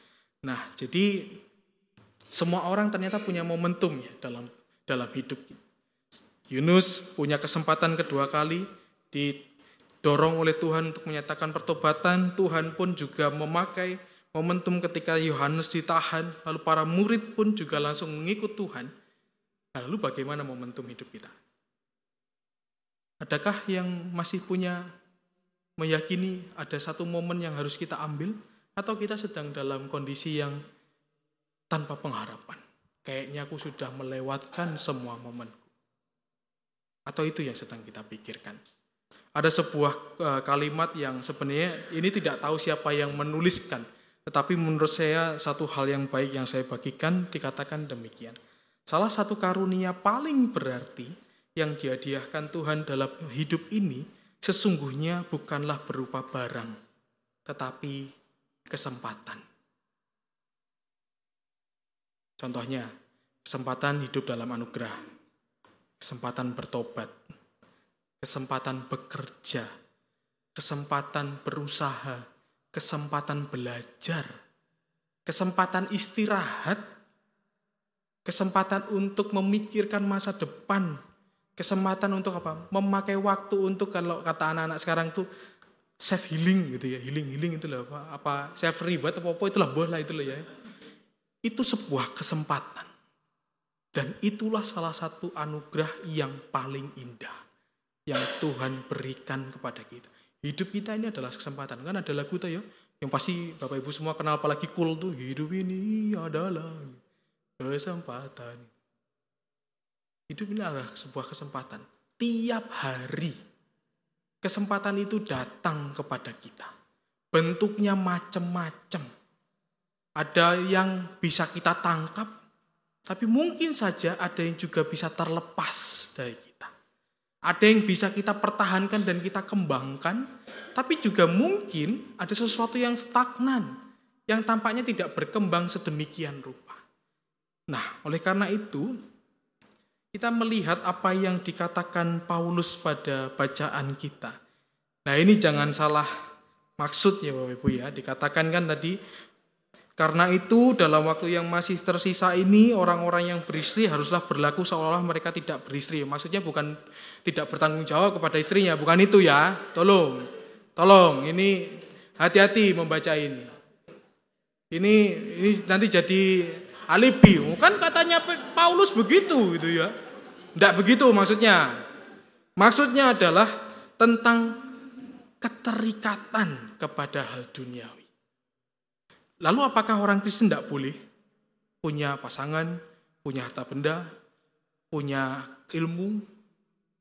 Nah, jadi semua orang ternyata punya momentum ya dalam dalam hidup. Yunus punya kesempatan kedua kali didorong oleh Tuhan untuk menyatakan pertobatan. Tuhan pun juga memakai momentum ketika Yohanes ditahan, lalu para murid pun juga langsung mengikut Tuhan. Lalu bagaimana momentum hidup kita? Adakah yang masih punya meyakini ada satu momen yang harus kita ambil atau kita sedang dalam kondisi yang tanpa pengharapan? Kayaknya aku sudah melewatkan semua momenku. Atau itu yang sedang kita pikirkan. Ada sebuah uh, kalimat yang sebenarnya ini tidak tahu siapa yang menuliskan, tetapi menurut saya satu hal yang baik yang saya bagikan dikatakan demikian. Salah satu karunia paling berarti yang dihadiahkan Tuhan dalam hidup ini sesungguhnya bukanlah berupa barang, tetapi kesempatan. Contohnya, kesempatan hidup dalam anugerah, kesempatan bertobat, kesempatan bekerja, kesempatan berusaha, kesempatan belajar, kesempatan istirahat, kesempatan untuk memikirkan masa depan, kesempatan untuk apa? Memakai waktu untuk kalau kata anak-anak sekarang tuh self healing gitu ya, healing healing itu lah apa, apa self reward apa apa itulah bola itu lah ya. Itu sebuah kesempatan. Dan itulah salah satu anugerah yang paling indah yang Tuhan berikan kepada kita. Hidup kita ini adalah kesempatan. Kan ada lagu tuh ya, yang pasti Bapak Ibu semua kenal apalagi cool tuh. Hidup ini adalah kesempatan. Hidup ini adalah sebuah kesempatan. Tiap hari kesempatan itu datang kepada kita. Bentuknya macam-macam. Ada yang bisa kita tangkap, tapi mungkin saja ada yang juga bisa terlepas dari ada yang bisa kita pertahankan dan kita kembangkan, tapi juga mungkin ada sesuatu yang stagnan, yang tampaknya tidak berkembang sedemikian rupa. Nah, oleh karena itu, kita melihat apa yang dikatakan Paulus pada bacaan kita. Nah, ini jangan salah maksud ya Bapak Ibu ya. Dikatakan kan tadi karena itu dalam waktu yang masih tersisa ini orang-orang yang beristri haruslah berlaku seolah-olah mereka tidak beristri. Maksudnya bukan tidak bertanggung jawab kepada istrinya, bukan itu ya. Tolong, tolong ini hati-hati membaca ini. Ini ini nanti jadi alibi. Kan katanya Paulus begitu gitu ya. Tidak begitu maksudnya. Maksudnya adalah tentang keterikatan kepada hal duniawi. Lalu apakah orang Kristen tidak boleh punya pasangan, punya harta benda, punya ilmu,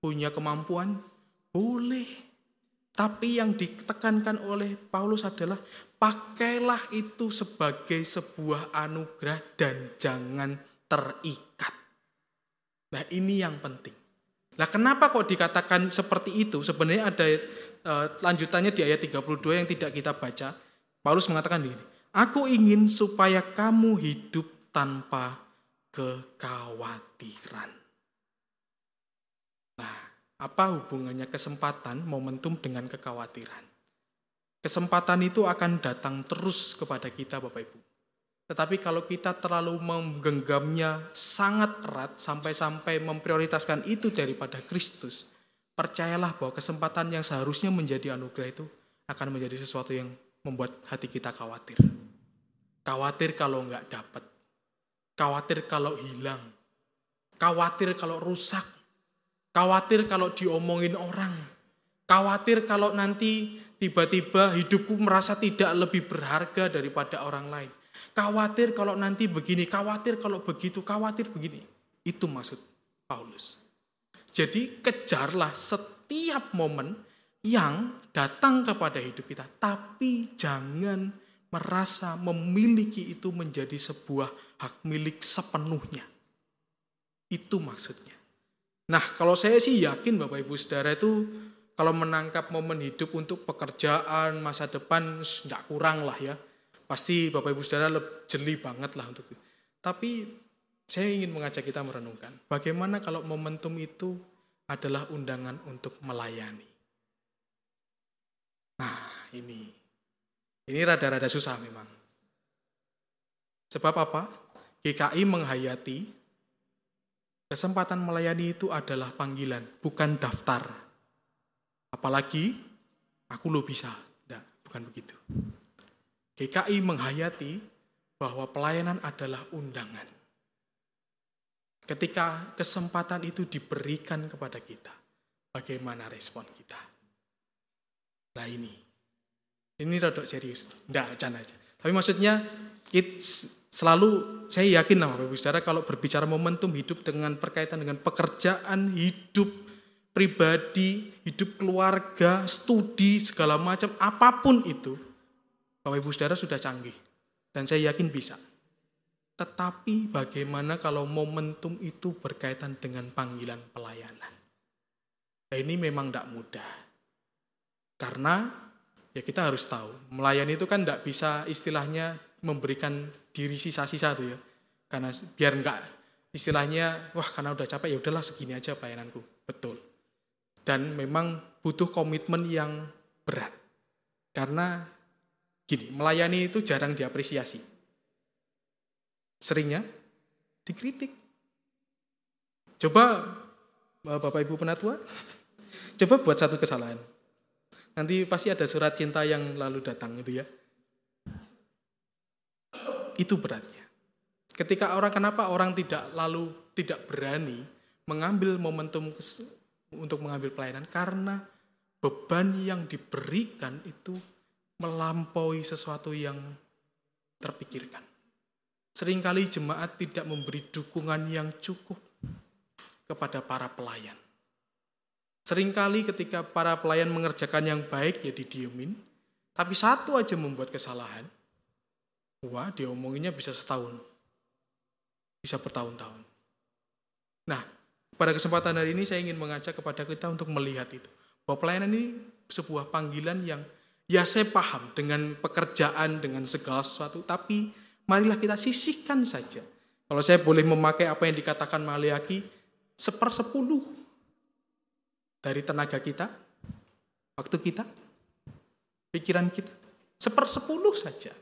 punya kemampuan? Boleh. Tapi yang ditekankan oleh Paulus adalah pakailah itu sebagai sebuah anugerah dan jangan terikat. Nah ini yang penting. Nah kenapa kok dikatakan seperti itu? Sebenarnya ada uh, lanjutannya di ayat 32 yang tidak kita baca. Paulus mengatakan begini, Aku ingin supaya kamu hidup tanpa kekhawatiran. Nah, apa hubungannya kesempatan, momentum dengan kekhawatiran? Kesempatan itu akan datang terus kepada kita Bapak Ibu. Tetapi kalau kita terlalu menggenggamnya sangat erat sampai-sampai memprioritaskan itu daripada Kristus, percayalah bahwa kesempatan yang seharusnya menjadi anugerah itu akan menjadi sesuatu yang membuat hati kita khawatir. Khawatir kalau nggak dapat. Khawatir kalau hilang. Khawatir kalau rusak. Khawatir kalau diomongin orang. Khawatir kalau nanti tiba-tiba hidupku merasa tidak lebih berharga daripada orang lain. Khawatir kalau nanti begini, khawatir kalau begitu, khawatir begini. Itu maksud Paulus. Jadi kejarlah setiap momen yang datang kepada hidup kita, tapi jangan merasa memiliki itu menjadi sebuah hak milik sepenuhnya. Itu maksudnya. Nah, kalau saya sih yakin Bapak Ibu Saudara itu kalau menangkap momen hidup untuk pekerjaan masa depan tidak kurang lah ya. Pasti Bapak Ibu Saudara jeli banget lah untuk itu. Tapi saya ingin mengajak kita merenungkan bagaimana kalau momentum itu adalah undangan untuk melayani. Nah, ini ini rada-rada susah memang. Sebab apa? GKI menghayati kesempatan melayani itu adalah panggilan, bukan daftar. Apalagi aku lo bisa. Tidak, bukan begitu. GKI menghayati bahwa pelayanan adalah undangan. Ketika kesempatan itu diberikan kepada kita, bagaimana respon kita? Nah ini, ini rada serius. Enggak, canda aja. Tapi maksudnya selalu saya yakin lah Bapak Ibu Saudara kalau berbicara momentum hidup dengan berkaitan dengan pekerjaan, hidup pribadi, hidup keluarga, studi, segala macam, apa pun itu, Bapak Ibu Saudara sudah canggih. Dan saya yakin bisa. Tetapi bagaimana kalau momentum itu berkaitan dengan panggilan pelayanan? Nah, ini memang tidak mudah. Karena ya kita harus tahu, melayani itu kan tidak bisa istilahnya memberikan diri sisa-sisa tuh ya. Karena biar enggak istilahnya wah karena udah capek ya udahlah segini aja pelayananku. Betul. Dan memang butuh komitmen yang berat. Karena gini, melayani itu jarang diapresiasi. Seringnya dikritik. Coba Bapak Ibu penatua, coba buat satu kesalahan. Nanti pasti ada surat cinta yang lalu datang itu ya. Itu beratnya. Ketika orang kenapa orang tidak lalu tidak berani mengambil momentum untuk mengambil pelayanan karena beban yang diberikan itu melampaui sesuatu yang terpikirkan. Seringkali jemaat tidak memberi dukungan yang cukup kepada para pelayan. Seringkali ketika para pelayan mengerjakan yang baik ya didiemin, tapi satu aja membuat kesalahan, Wah, diomonginnya bisa setahun. Bisa bertahun-tahun. Nah, pada kesempatan hari ini saya ingin mengajak kepada kita untuk melihat itu. Bahwa pelayanan ini sebuah panggilan yang ya saya paham dengan pekerjaan, dengan segala sesuatu. Tapi marilah kita sisihkan saja. Kalau saya boleh memakai apa yang dikatakan Maliaki, sepersepuluh dari tenaga kita, waktu kita, pikiran kita, sepersepuluh saja.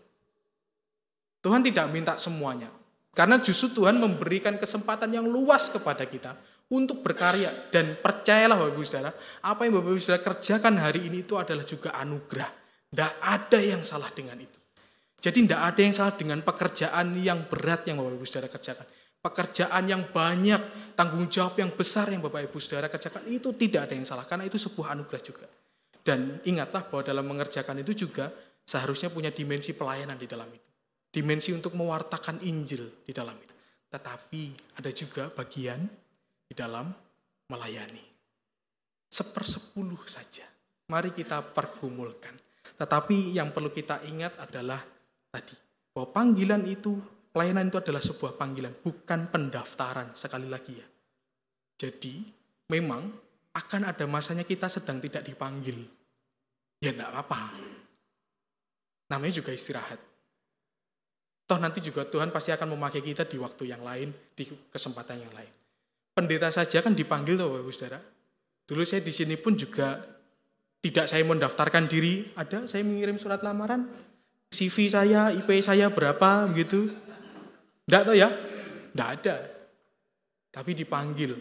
Tuhan tidak minta semuanya. Karena justru Tuhan memberikan kesempatan yang luas kepada kita untuk berkarya. Dan percayalah Bapak Ibu Saudara, apa yang Bapak Ibu Saudara kerjakan hari ini itu adalah juga anugerah. Tidak ada yang salah dengan itu. Jadi tidak ada yang salah dengan pekerjaan yang berat yang Bapak Ibu Saudara kerjakan. Pekerjaan yang banyak, tanggung jawab yang besar yang Bapak Ibu Saudara kerjakan, itu tidak ada yang salah. Karena itu sebuah anugerah juga. Dan ingatlah bahwa dalam mengerjakan itu juga seharusnya punya dimensi pelayanan di dalam itu dimensi untuk mewartakan Injil di dalam itu. Tetapi ada juga bagian di dalam melayani. Sepersepuluh saja. Mari kita pergumulkan. Tetapi yang perlu kita ingat adalah tadi. Bahwa panggilan itu, pelayanan itu adalah sebuah panggilan. Bukan pendaftaran sekali lagi ya. Jadi memang akan ada masanya kita sedang tidak dipanggil. Ya enggak apa-apa. Namanya juga istirahat Toh nanti juga Tuhan pasti akan memakai kita di waktu yang lain, di kesempatan yang lain. Pendeta saja kan dipanggil tuh Bapak Saudara. Dulu saya di sini pun juga tidak saya mendaftarkan diri, ada saya mengirim surat lamaran, CV saya, IP saya berapa gitu. Tidak tahu ya? Tidak ada. Tapi dipanggil.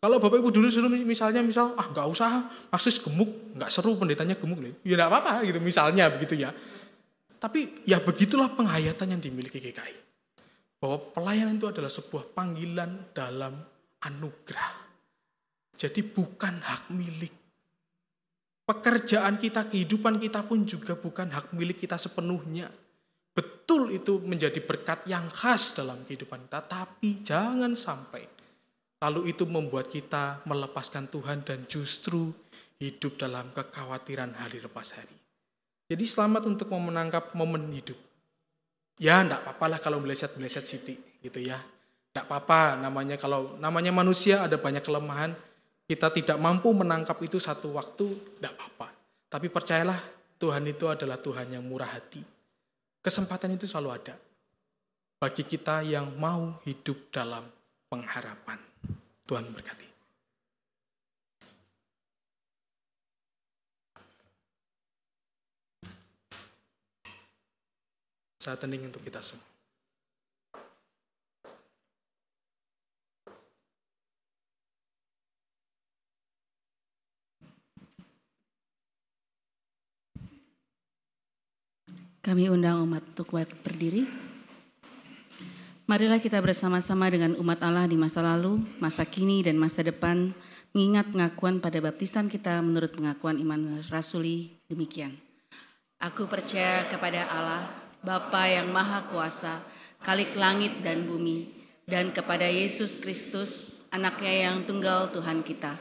Kalau Bapak Ibu dulu suruh misalnya misal ah nggak usah, akses gemuk, nggak seru pendetanya gemuk nih. Ya nggak apa-apa gitu misalnya begitu ya. Tapi ya begitulah penghayatan yang dimiliki GKI. Bahwa pelayanan itu adalah sebuah panggilan dalam anugerah. Jadi bukan hak milik. Pekerjaan kita, kehidupan kita pun juga bukan hak milik kita sepenuhnya. Betul itu menjadi berkat yang khas dalam kehidupan kita, tapi jangan sampai lalu itu membuat kita melepaskan Tuhan dan justru hidup dalam kekhawatiran hari lepas hari. Jadi selamat untuk menangkap momen hidup. Ya, enggak apa-apa lah kalau meleset-meleset Siti gitu ya. Enggak apa-apa namanya kalau namanya manusia ada banyak kelemahan. Kita tidak mampu menangkap itu satu waktu, enggak apa-apa. Tapi percayalah Tuhan itu adalah Tuhan yang murah hati. Kesempatan itu selalu ada. Bagi kita yang mau hidup dalam pengharapan. Tuhan berkati. Saat hening untuk kita semua. Kami undang umat untuk berdiri. Marilah kita bersama-sama dengan umat Allah di masa lalu, masa kini, dan masa depan mengingat pengakuan pada baptisan kita menurut pengakuan iman rasuli demikian. Aku percaya kepada Allah, Bapa yang Maha Kuasa, Kalik langit dan bumi, dan kepada Yesus Kristus, anaknya yang tunggal Tuhan kita,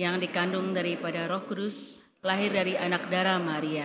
yang dikandung daripada roh kudus, lahir dari anak darah Maria,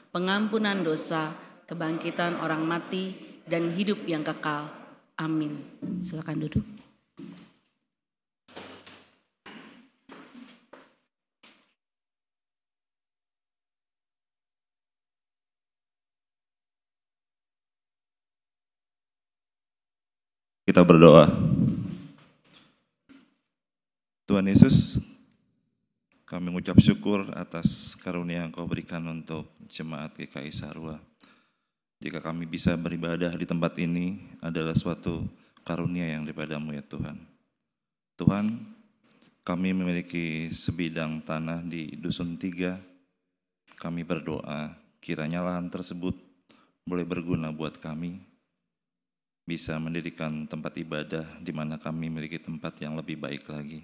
pengampunan dosa, kebangkitan orang mati, dan hidup yang kekal. Amin. Silakan duduk. Kita berdoa. Tuhan Yesus, kami mengucap syukur atas karunia yang kau berikan untuk jemaat GKI Sarwa. Jika kami bisa beribadah di tempat ini adalah suatu karunia yang daripadamu ya Tuhan. Tuhan, kami memiliki sebidang tanah di Dusun Tiga. Kami berdoa kiranya lahan tersebut boleh berguna buat kami, bisa mendirikan tempat ibadah di mana kami memiliki tempat yang lebih baik lagi.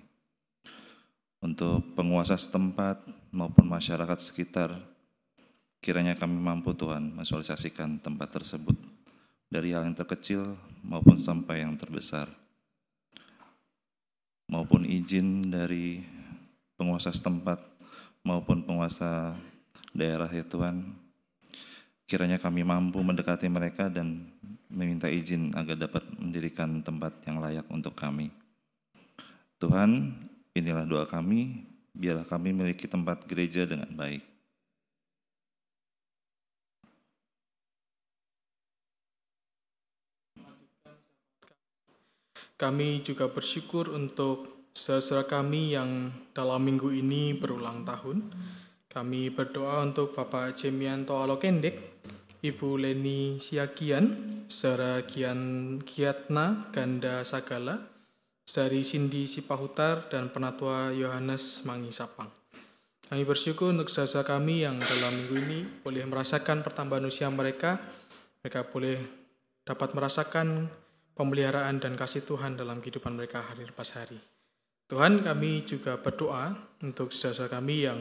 Untuk penguasa setempat maupun masyarakat sekitar, kiranya kami mampu Tuhan mensualisasikan tempat tersebut dari hal yang terkecil maupun sampai yang terbesar. Maupun izin dari penguasa setempat maupun penguasa daerah ya Tuhan, kiranya kami mampu mendekati mereka dan meminta izin agar dapat mendirikan tempat yang layak untuk kami. Tuhan, inilah doa kami, biarlah kami memiliki tempat gereja dengan baik. Kami juga bersyukur untuk saudara kami yang dalam minggu ini berulang tahun. Kami berdoa untuk Bapak Jemianto Alokendek, Ibu Leni Siagian, Saudara Kian Kiatna Ganda Sagala, Sari Cindy Sipahutar, dan Penatua Yohanes Mangi Sapang. Kami bersyukur untuk saudara kami yang dalam minggu ini boleh merasakan pertambahan usia mereka. Mereka boleh dapat merasakan pemeliharaan dan kasih Tuhan dalam kehidupan mereka hari lepas hari. Tuhan kami juga berdoa untuk saudara kami yang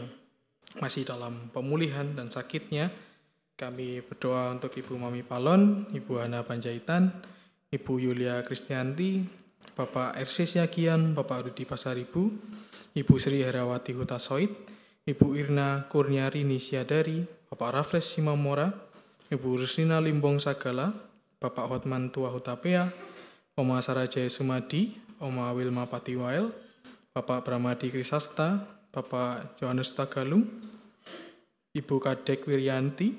masih dalam pemulihan dan sakitnya. Kami berdoa untuk Ibu Mami Palon, Ibu Hana Panjaitan, Ibu Yulia Krisnyanti, Bapak RC Siagian, Bapak Rudi Pasaribu, Ibu Sri Herawati Hutasoid, Ibu Irna Kurniari Nisiadari, Bapak Rafles Simamora, Ibu Rusina Limbong Sagala, Bapak Hotman Tua Hutapea, Oma Sarajaya Sumadi, Oma Wilma Patiwail, Bapak Bramadi Krisasta, Bapak Yohanes Tagalung, Ibu Kadek Wiryanti,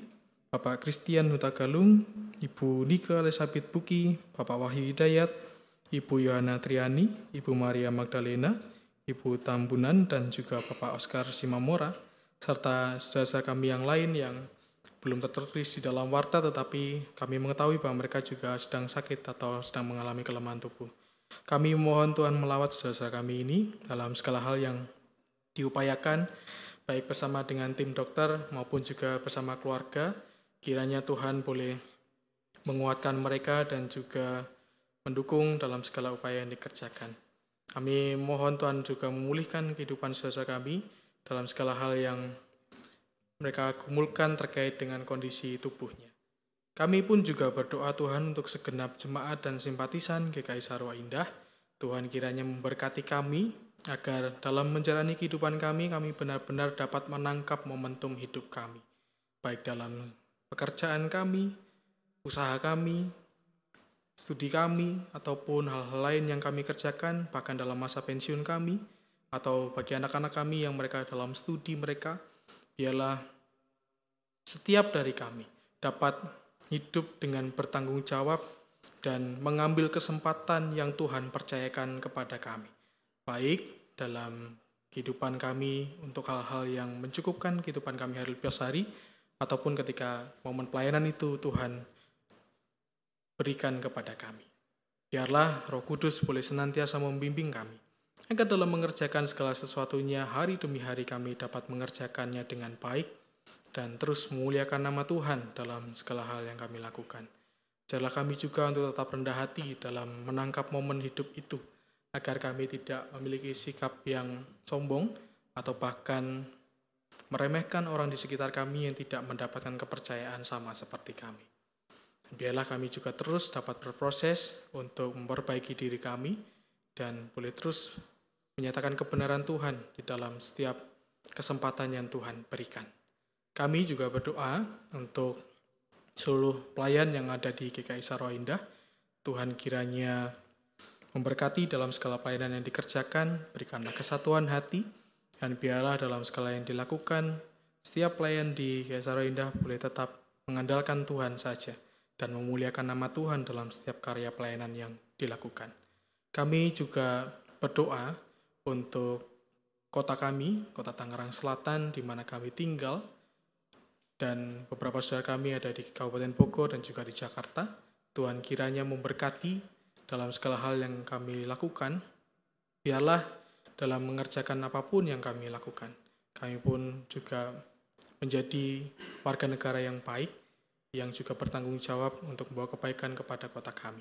Bapak Christian Hutagalung, Ibu Nika Elizabeth Buki, Bapak Wahyu Hidayat, Ibu Yohana Triani, Ibu Maria Magdalena, Ibu Tambunan, dan juga Bapak Oscar Simamora, serta saudara kami yang lain yang belum tertulis di dalam warta tetapi kami mengetahui bahwa mereka juga sedang sakit atau sedang mengalami kelemahan tubuh. Kami mohon Tuhan melawat saudara kami ini dalam segala hal yang diupayakan baik bersama dengan tim dokter maupun juga bersama keluarga Kiranya Tuhan boleh menguatkan mereka dan juga mendukung dalam segala upaya yang dikerjakan. Kami mohon Tuhan juga memulihkan kehidupan saudara kami dalam segala hal yang mereka gumulkan terkait dengan kondisi tubuhnya. Kami pun juga berdoa Tuhan untuk segenap jemaat dan simpatisan GKI Sarwa Indah. Tuhan kiranya memberkati kami agar dalam menjalani kehidupan kami, kami benar-benar dapat menangkap momentum hidup kami. Baik dalam pekerjaan kami, usaha kami, studi kami, ataupun hal-hal lain yang kami kerjakan, bahkan dalam masa pensiun kami, atau bagi anak-anak kami yang mereka dalam studi mereka, biarlah setiap dari kami dapat hidup dengan bertanggung jawab dan mengambil kesempatan yang Tuhan percayakan kepada kami. Baik dalam kehidupan kami untuk hal-hal yang mencukupkan kehidupan kami hari lepas hari, ataupun ketika momen pelayanan itu Tuhan berikan kepada kami. Biarlah Roh Kudus boleh senantiasa membimbing kami, agar dalam mengerjakan segala sesuatunya hari demi hari kami dapat mengerjakannya dengan baik dan terus memuliakan nama Tuhan dalam segala hal yang kami lakukan. Jalan kami juga untuk tetap rendah hati dalam menangkap momen hidup itu, agar kami tidak memiliki sikap yang sombong atau bahkan meremehkan orang di sekitar kami yang tidak mendapatkan kepercayaan sama seperti kami. Biarlah kami juga terus dapat berproses untuk memperbaiki diri kami dan boleh terus menyatakan kebenaran Tuhan di dalam setiap kesempatan yang Tuhan berikan. Kami juga berdoa untuk seluruh pelayan yang ada di GKI Sarwa Indah. Tuhan kiranya memberkati dalam segala pelayanan yang dikerjakan, berikanlah kesatuan hati, dan biarlah dalam segala yang dilakukan, setiap pelayan di GKI Sarwa Indah boleh tetap mengandalkan Tuhan saja dan memuliakan nama Tuhan dalam setiap karya pelayanan yang dilakukan. Kami juga berdoa untuk kota kami, kota Tangerang Selatan, di mana kami tinggal, dan beberapa saudara kami ada di Kabupaten Bogor dan juga di Jakarta. Tuhan kiranya memberkati dalam segala hal yang kami lakukan. Biarlah dalam mengerjakan apa pun yang kami lakukan. Kami pun juga menjadi warga negara yang baik, yang juga bertanggung jawab untuk membawa kebaikan kepada kota kami.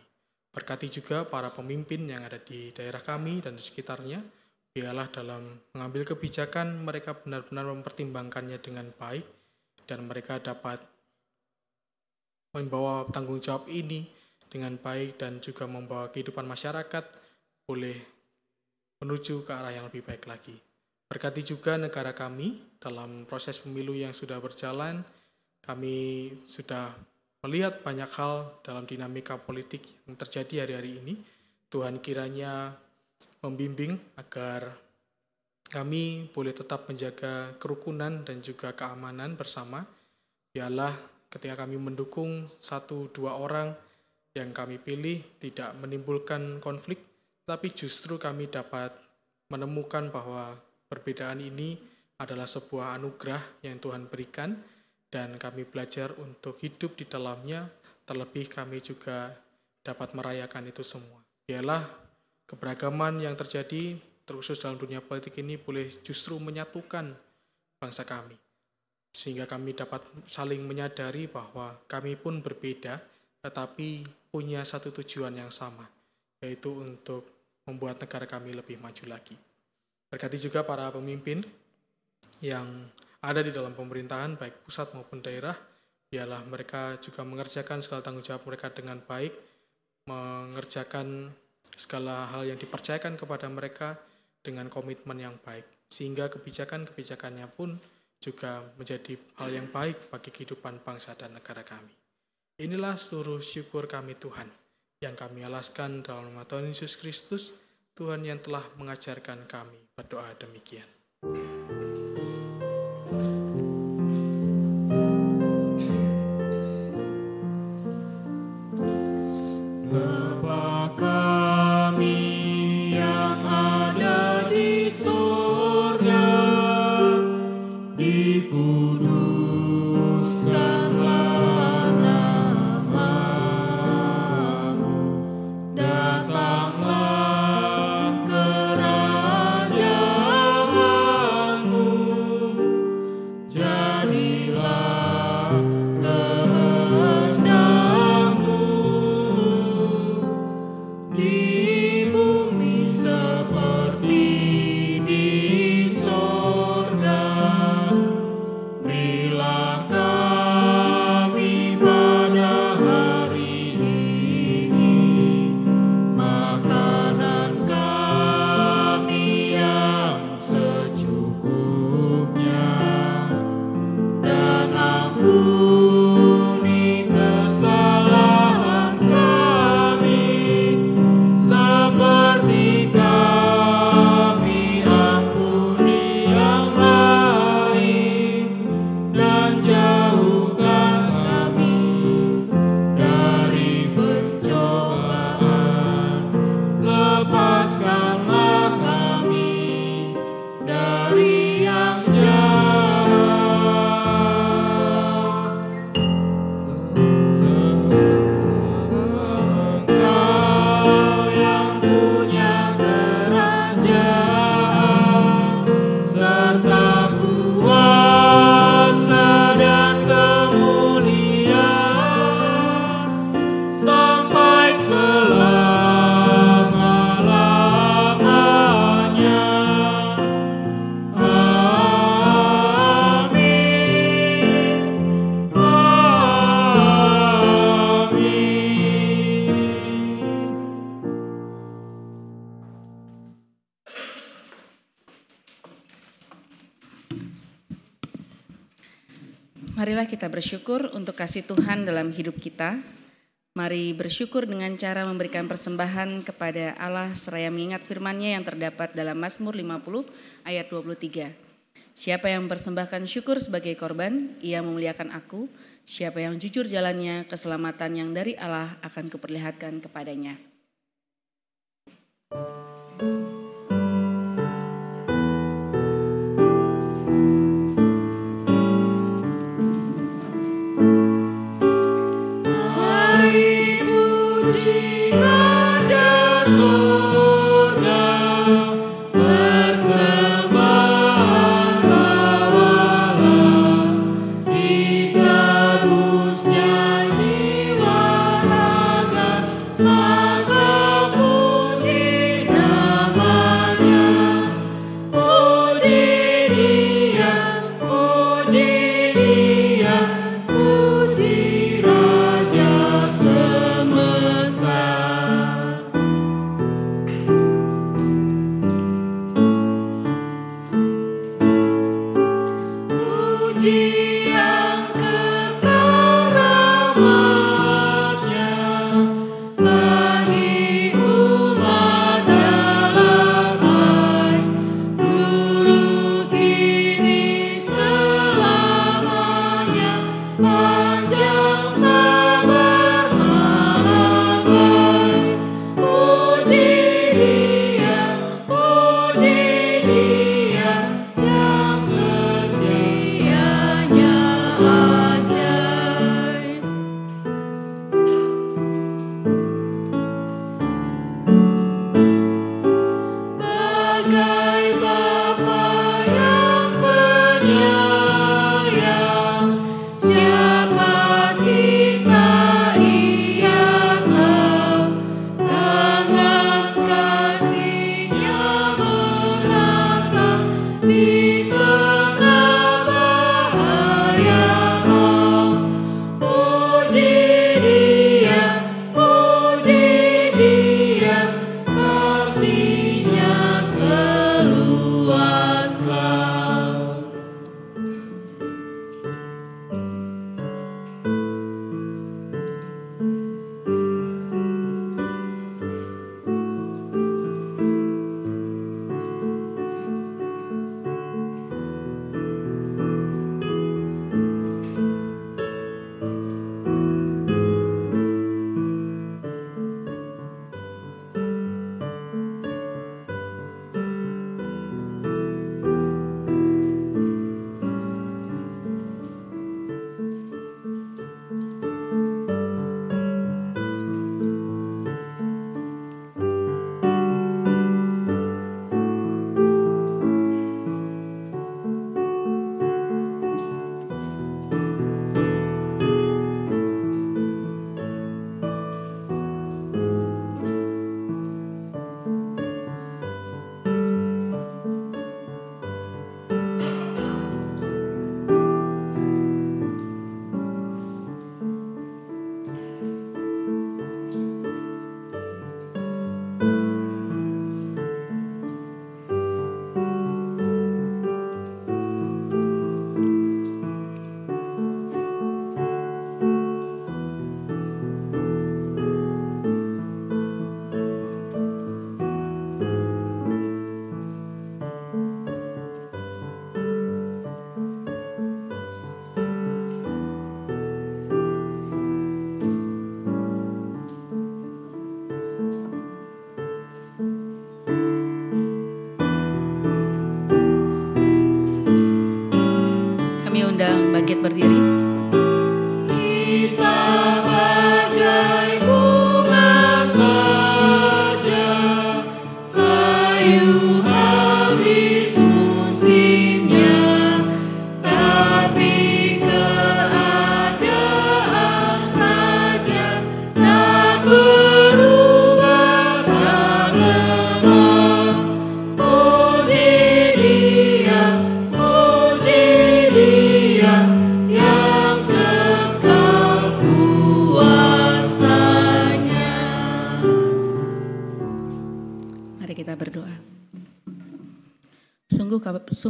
Berkati juga para pemimpin yang ada di daerah kami dan di sekitarnya, biarlah dalam mengambil kebijakan mereka benar-benar mempertimbangkannya dengan baik dan mereka dapat membawa tanggung jawab ini dengan baik dan juga membawa kehidupan masyarakat boleh menuju ke arah yang lebih baik lagi. Berkati juga negara kami dalam proses pemilu yang sudah berjalan, kami sudah melihat banyak hal dalam dinamika politik yang terjadi hari-hari ini. Tuhan kiranya membimbing agar kami boleh tetap menjaga kerukunan dan juga keamanan bersama. Biarlah ketika kami mendukung satu dua orang yang kami pilih tidak menimbulkan konflik, tapi justru kami dapat menemukan bahwa perbedaan ini adalah sebuah anugerah yang Tuhan berikan dan kami belajar untuk hidup di dalamnya, terlebih kami juga dapat merayakan itu semua. Biarlah keberagaman yang terjadi, terkhusus dalam dunia politik ini, boleh justru menyatukan bangsa kami. Sehingga kami dapat saling menyadari bahwa kami pun berbeda, tetapi punya satu tujuan yang sama, yaitu untuk membuat negara kami lebih maju lagi. Berkati juga para pemimpin yang ada di dalam pemerintahan baik pusat maupun daerah biarlah mereka juga mengerjakan segala tanggung jawab mereka dengan baik mengerjakan segala hal yang dipercayakan kepada mereka dengan komitmen yang baik sehingga kebijakan-kebijakannya pun juga menjadi hal yang baik bagi kehidupan bangsa dan negara kami. Inilah seluruh syukur kami Tuhan yang kami alaskan dalam nama Tuhan Yesus Kristus, Tuhan yang telah mengajarkan kami berdoa demikian. Marilah kita bersyukur untuk kasih Tuhan dalam hidup kita. Mari bersyukur dengan cara memberikan persembahan kepada Allah seraya mengingat firman-Nya yang terdapat dalam Mazmur 50 ayat 23. Siapa yang mempersembahkan syukur sebagai korban, ia memuliakan aku. Siapa yang jujur jalannya, keselamatan yang dari Allah akan kuperlihatkan kepadanya. Mari bangkit berdiri.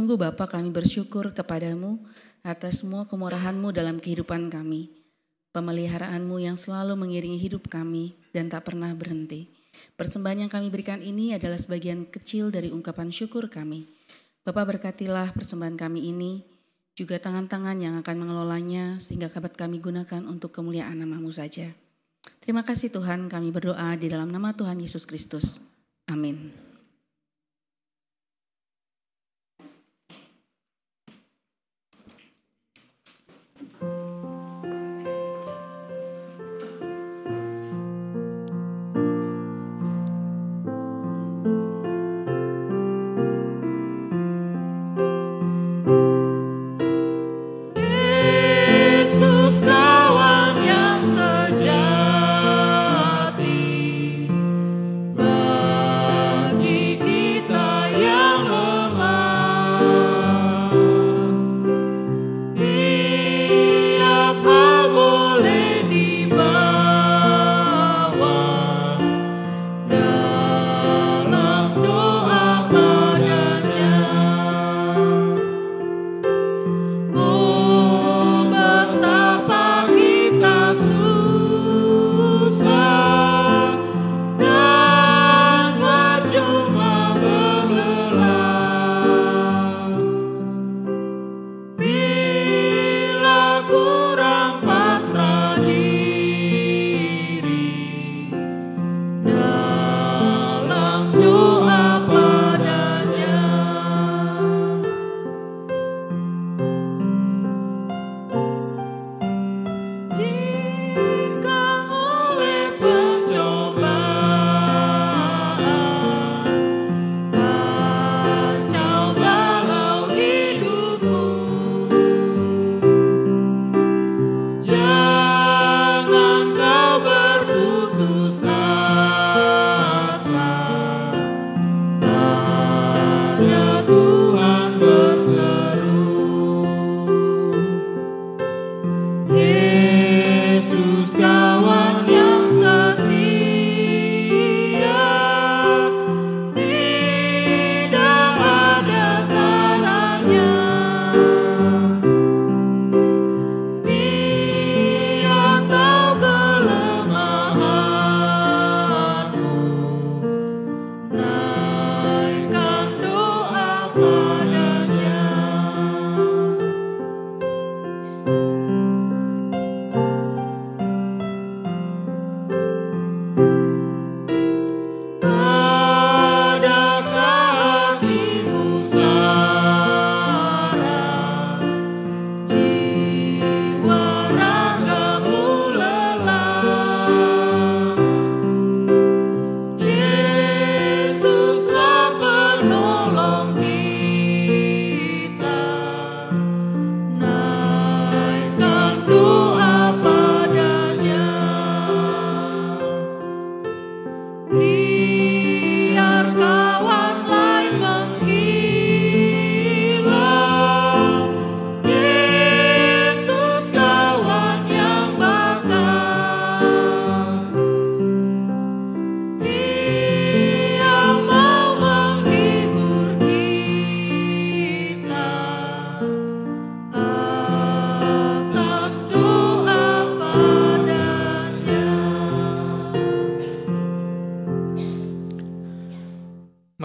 Sungguh, Bapa kami bersyukur kepadamu atas semua kemurahan-Mu dalam kehidupan kami, pemeliharaanmu yang selalu mengiringi hidup kami dan tak pernah berhenti. Persembahan yang kami berikan ini adalah sebagian kecil dari ungkapan syukur kami. Bapak berkatilah persembahan kami ini, juga tangan-tangan yang akan mengelolanya sehingga dapat kami gunakan untuk kemuliaan namamu saja. Terima kasih Tuhan kami berdoa di dalam nama Tuhan Yesus Kristus. Amin.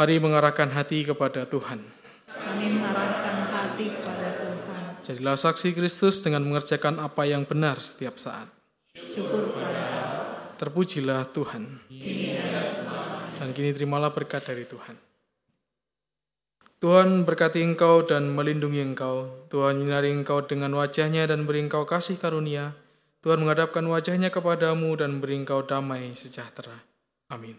Mari mengarahkan hati kepada Tuhan. Kami mengarahkan hati kepada Tuhan. Jadilah saksi Kristus dengan mengerjakan apa yang benar setiap saat. Syukur pada Terpujilah Tuhan. Dan kini terimalah berkat dari Tuhan. Tuhan berkati engkau dan melindungi engkau. Tuhan menyinari engkau dengan wajahnya dan beri engkau kasih karunia. Tuhan menghadapkan wajahnya kepadamu dan beri engkau damai sejahtera. Amin.